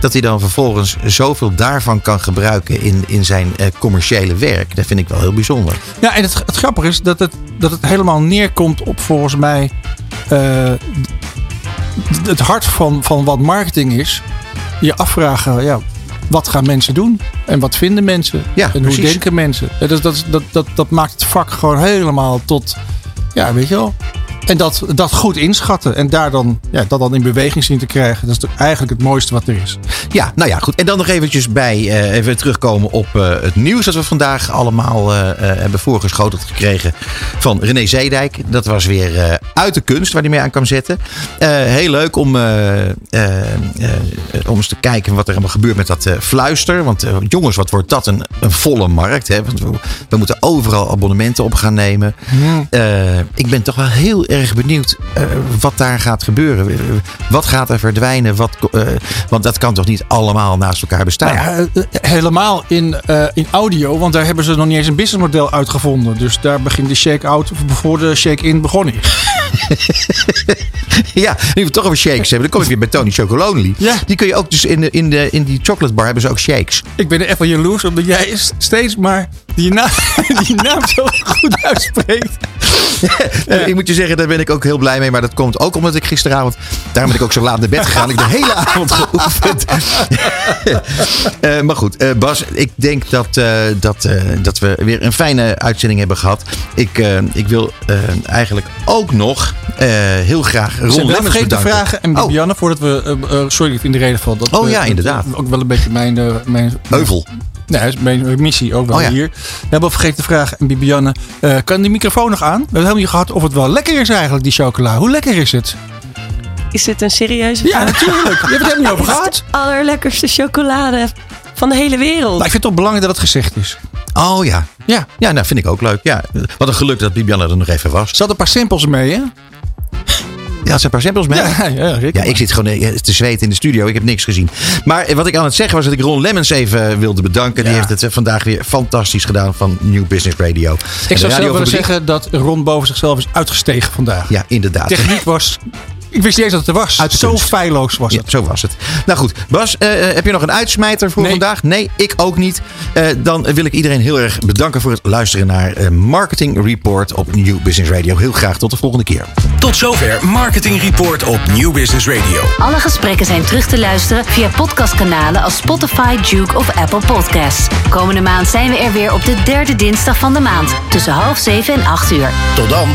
dat hij dan vervolgens zoveel daarvan kan gebruiken in, in zijn eh, commerciële werk. Dat vind ik wel heel bijzonder. Ja, en het, het grappige is dat het, dat het helemaal neerkomt op volgens mij eh, het hart van, van wat marketing is. Je afvragen, ja, wat gaan mensen doen? En wat vinden mensen? Ja, en hoe denken mensen? Ja, Dat, dat, dat, dat, dat maakt het vak gewoon helemaal tot, ja, weet je wel. En dat, dat goed inschatten en daar dan, ja, dat dan in beweging zien te krijgen. Dat is eigenlijk het mooiste wat er is. Ja, nou ja, goed. En dan nog eventjes bij, eh, even terugkomen op eh, het nieuws dat we vandaag allemaal eh, hebben voorgeschoteld gekregen van René Zeedijk. Dat was weer uit de kunst waar hij mee aan kwam zetten. Heel leuk om, om eens te kijken wat er allemaal gebeurt met dat fluister. Want jongens, wat wordt dat een, een volle markt. Hè? Want we, we moeten overal abonnementen op gaan nemen. Eh, ik ben toch wel heel erg benieuwd eh, wat daar gaat gebeuren. Wat gaat er verdwijnen? Wat, eh, want dat kan toch niet allemaal naast elkaar bestaan? Nou ja, eh, helemaal in, in audio, want daar hebben ze nog niet eens een businessmodel uitgevonden. Dus daar begint de shake-out voor de shake-in begonnen is. Ja, nu we toch over shakes hebben, dan kom ik weer bij Tony Chocolonely. Ja. Die kun je ook dus in, de, in, de, in die chocolate bar hebben ze ook shakes. Ik ben er echt wel jaloers omdat jij is steeds maar die naam, die naam zo goed uitspreekt. Ik moet je zeggen, daar ben ik ook heel blij mee. Maar dat komt ook omdat ik gisteravond, daarom ben ik ook zo laat naar bed gegaan. Ik heb de hele avond geoefend. Eh, maar goed, eh, Bas, ik denk dat, eh, dat, dat we weer een fijne uitzending hebben gehad. Ik, ik wil eigenlijk ook nog heel graag Ron Lemmens vergeten te bedanken. vragen en Oh. Bibianne, voordat we, sorry in de reden val. Dat Oh we- ja, inderdaad. Ook wel een beetje mijn, mijn Heuvel. Nee, dat is mijn missie ook wel Oh ja. hier. We hebben vergeten te vragen en Bibianne, eh, kan die microfoon nog aan? We hebben helemaal niet gehad of het wel lekker is eigenlijk, die chocola. Hoe lekker is het? Is dit een serieuze Ja, vraag? natuurlijk. Je hebt het helemaal niet over Het is gehad. de allerlekkerste chocolade van de hele wereld. Nou, ik vind het toch belangrijk dat het gezegd is. Oh ja. Ja. Ja, nou vind ik ook leuk. Ja. Wat een geluk dat Bibiana er nog even was. Er zat een paar simpels mee, hè? Ja, zijn een paar samples mee. Ja, ja, Ja, ik zit gewoon eh, te zweten in de studio. Ik heb niks gezien. Maar eh, wat ik aan het zeggen was dat ik Ron Lemmens even eh, wilde bedanken. Die heeft het vandaag weer fantastisch gedaan van New Business Radio. Ik zou zelf willen zeggen dat Ron boven zichzelf is uitgestegen vandaag. Ja, inderdaad. Techniek was... Ik wist niet eens dat het er was. Uit Zo kunst. feilloos was Ja, het. zo was het. Nou goed, Bas, eh, eh, heb je nog een uitsmijter voor Nee. vandaag? Nee, ik ook niet. Eh, dan wil ik iedereen heel erg bedanken voor het luisteren naar eh, Marketing Report op New Business Radio. Heel graag tot de volgende keer. Tot zover Marketing Report op New Business Radio. Alle gesprekken zijn terug te luisteren via podcastkanalen als Spotify, Duke of Apple Podcasts. Komende maand zijn we er weer op de derde dinsdag van de maand tussen half zeven en acht uur. Tot dan.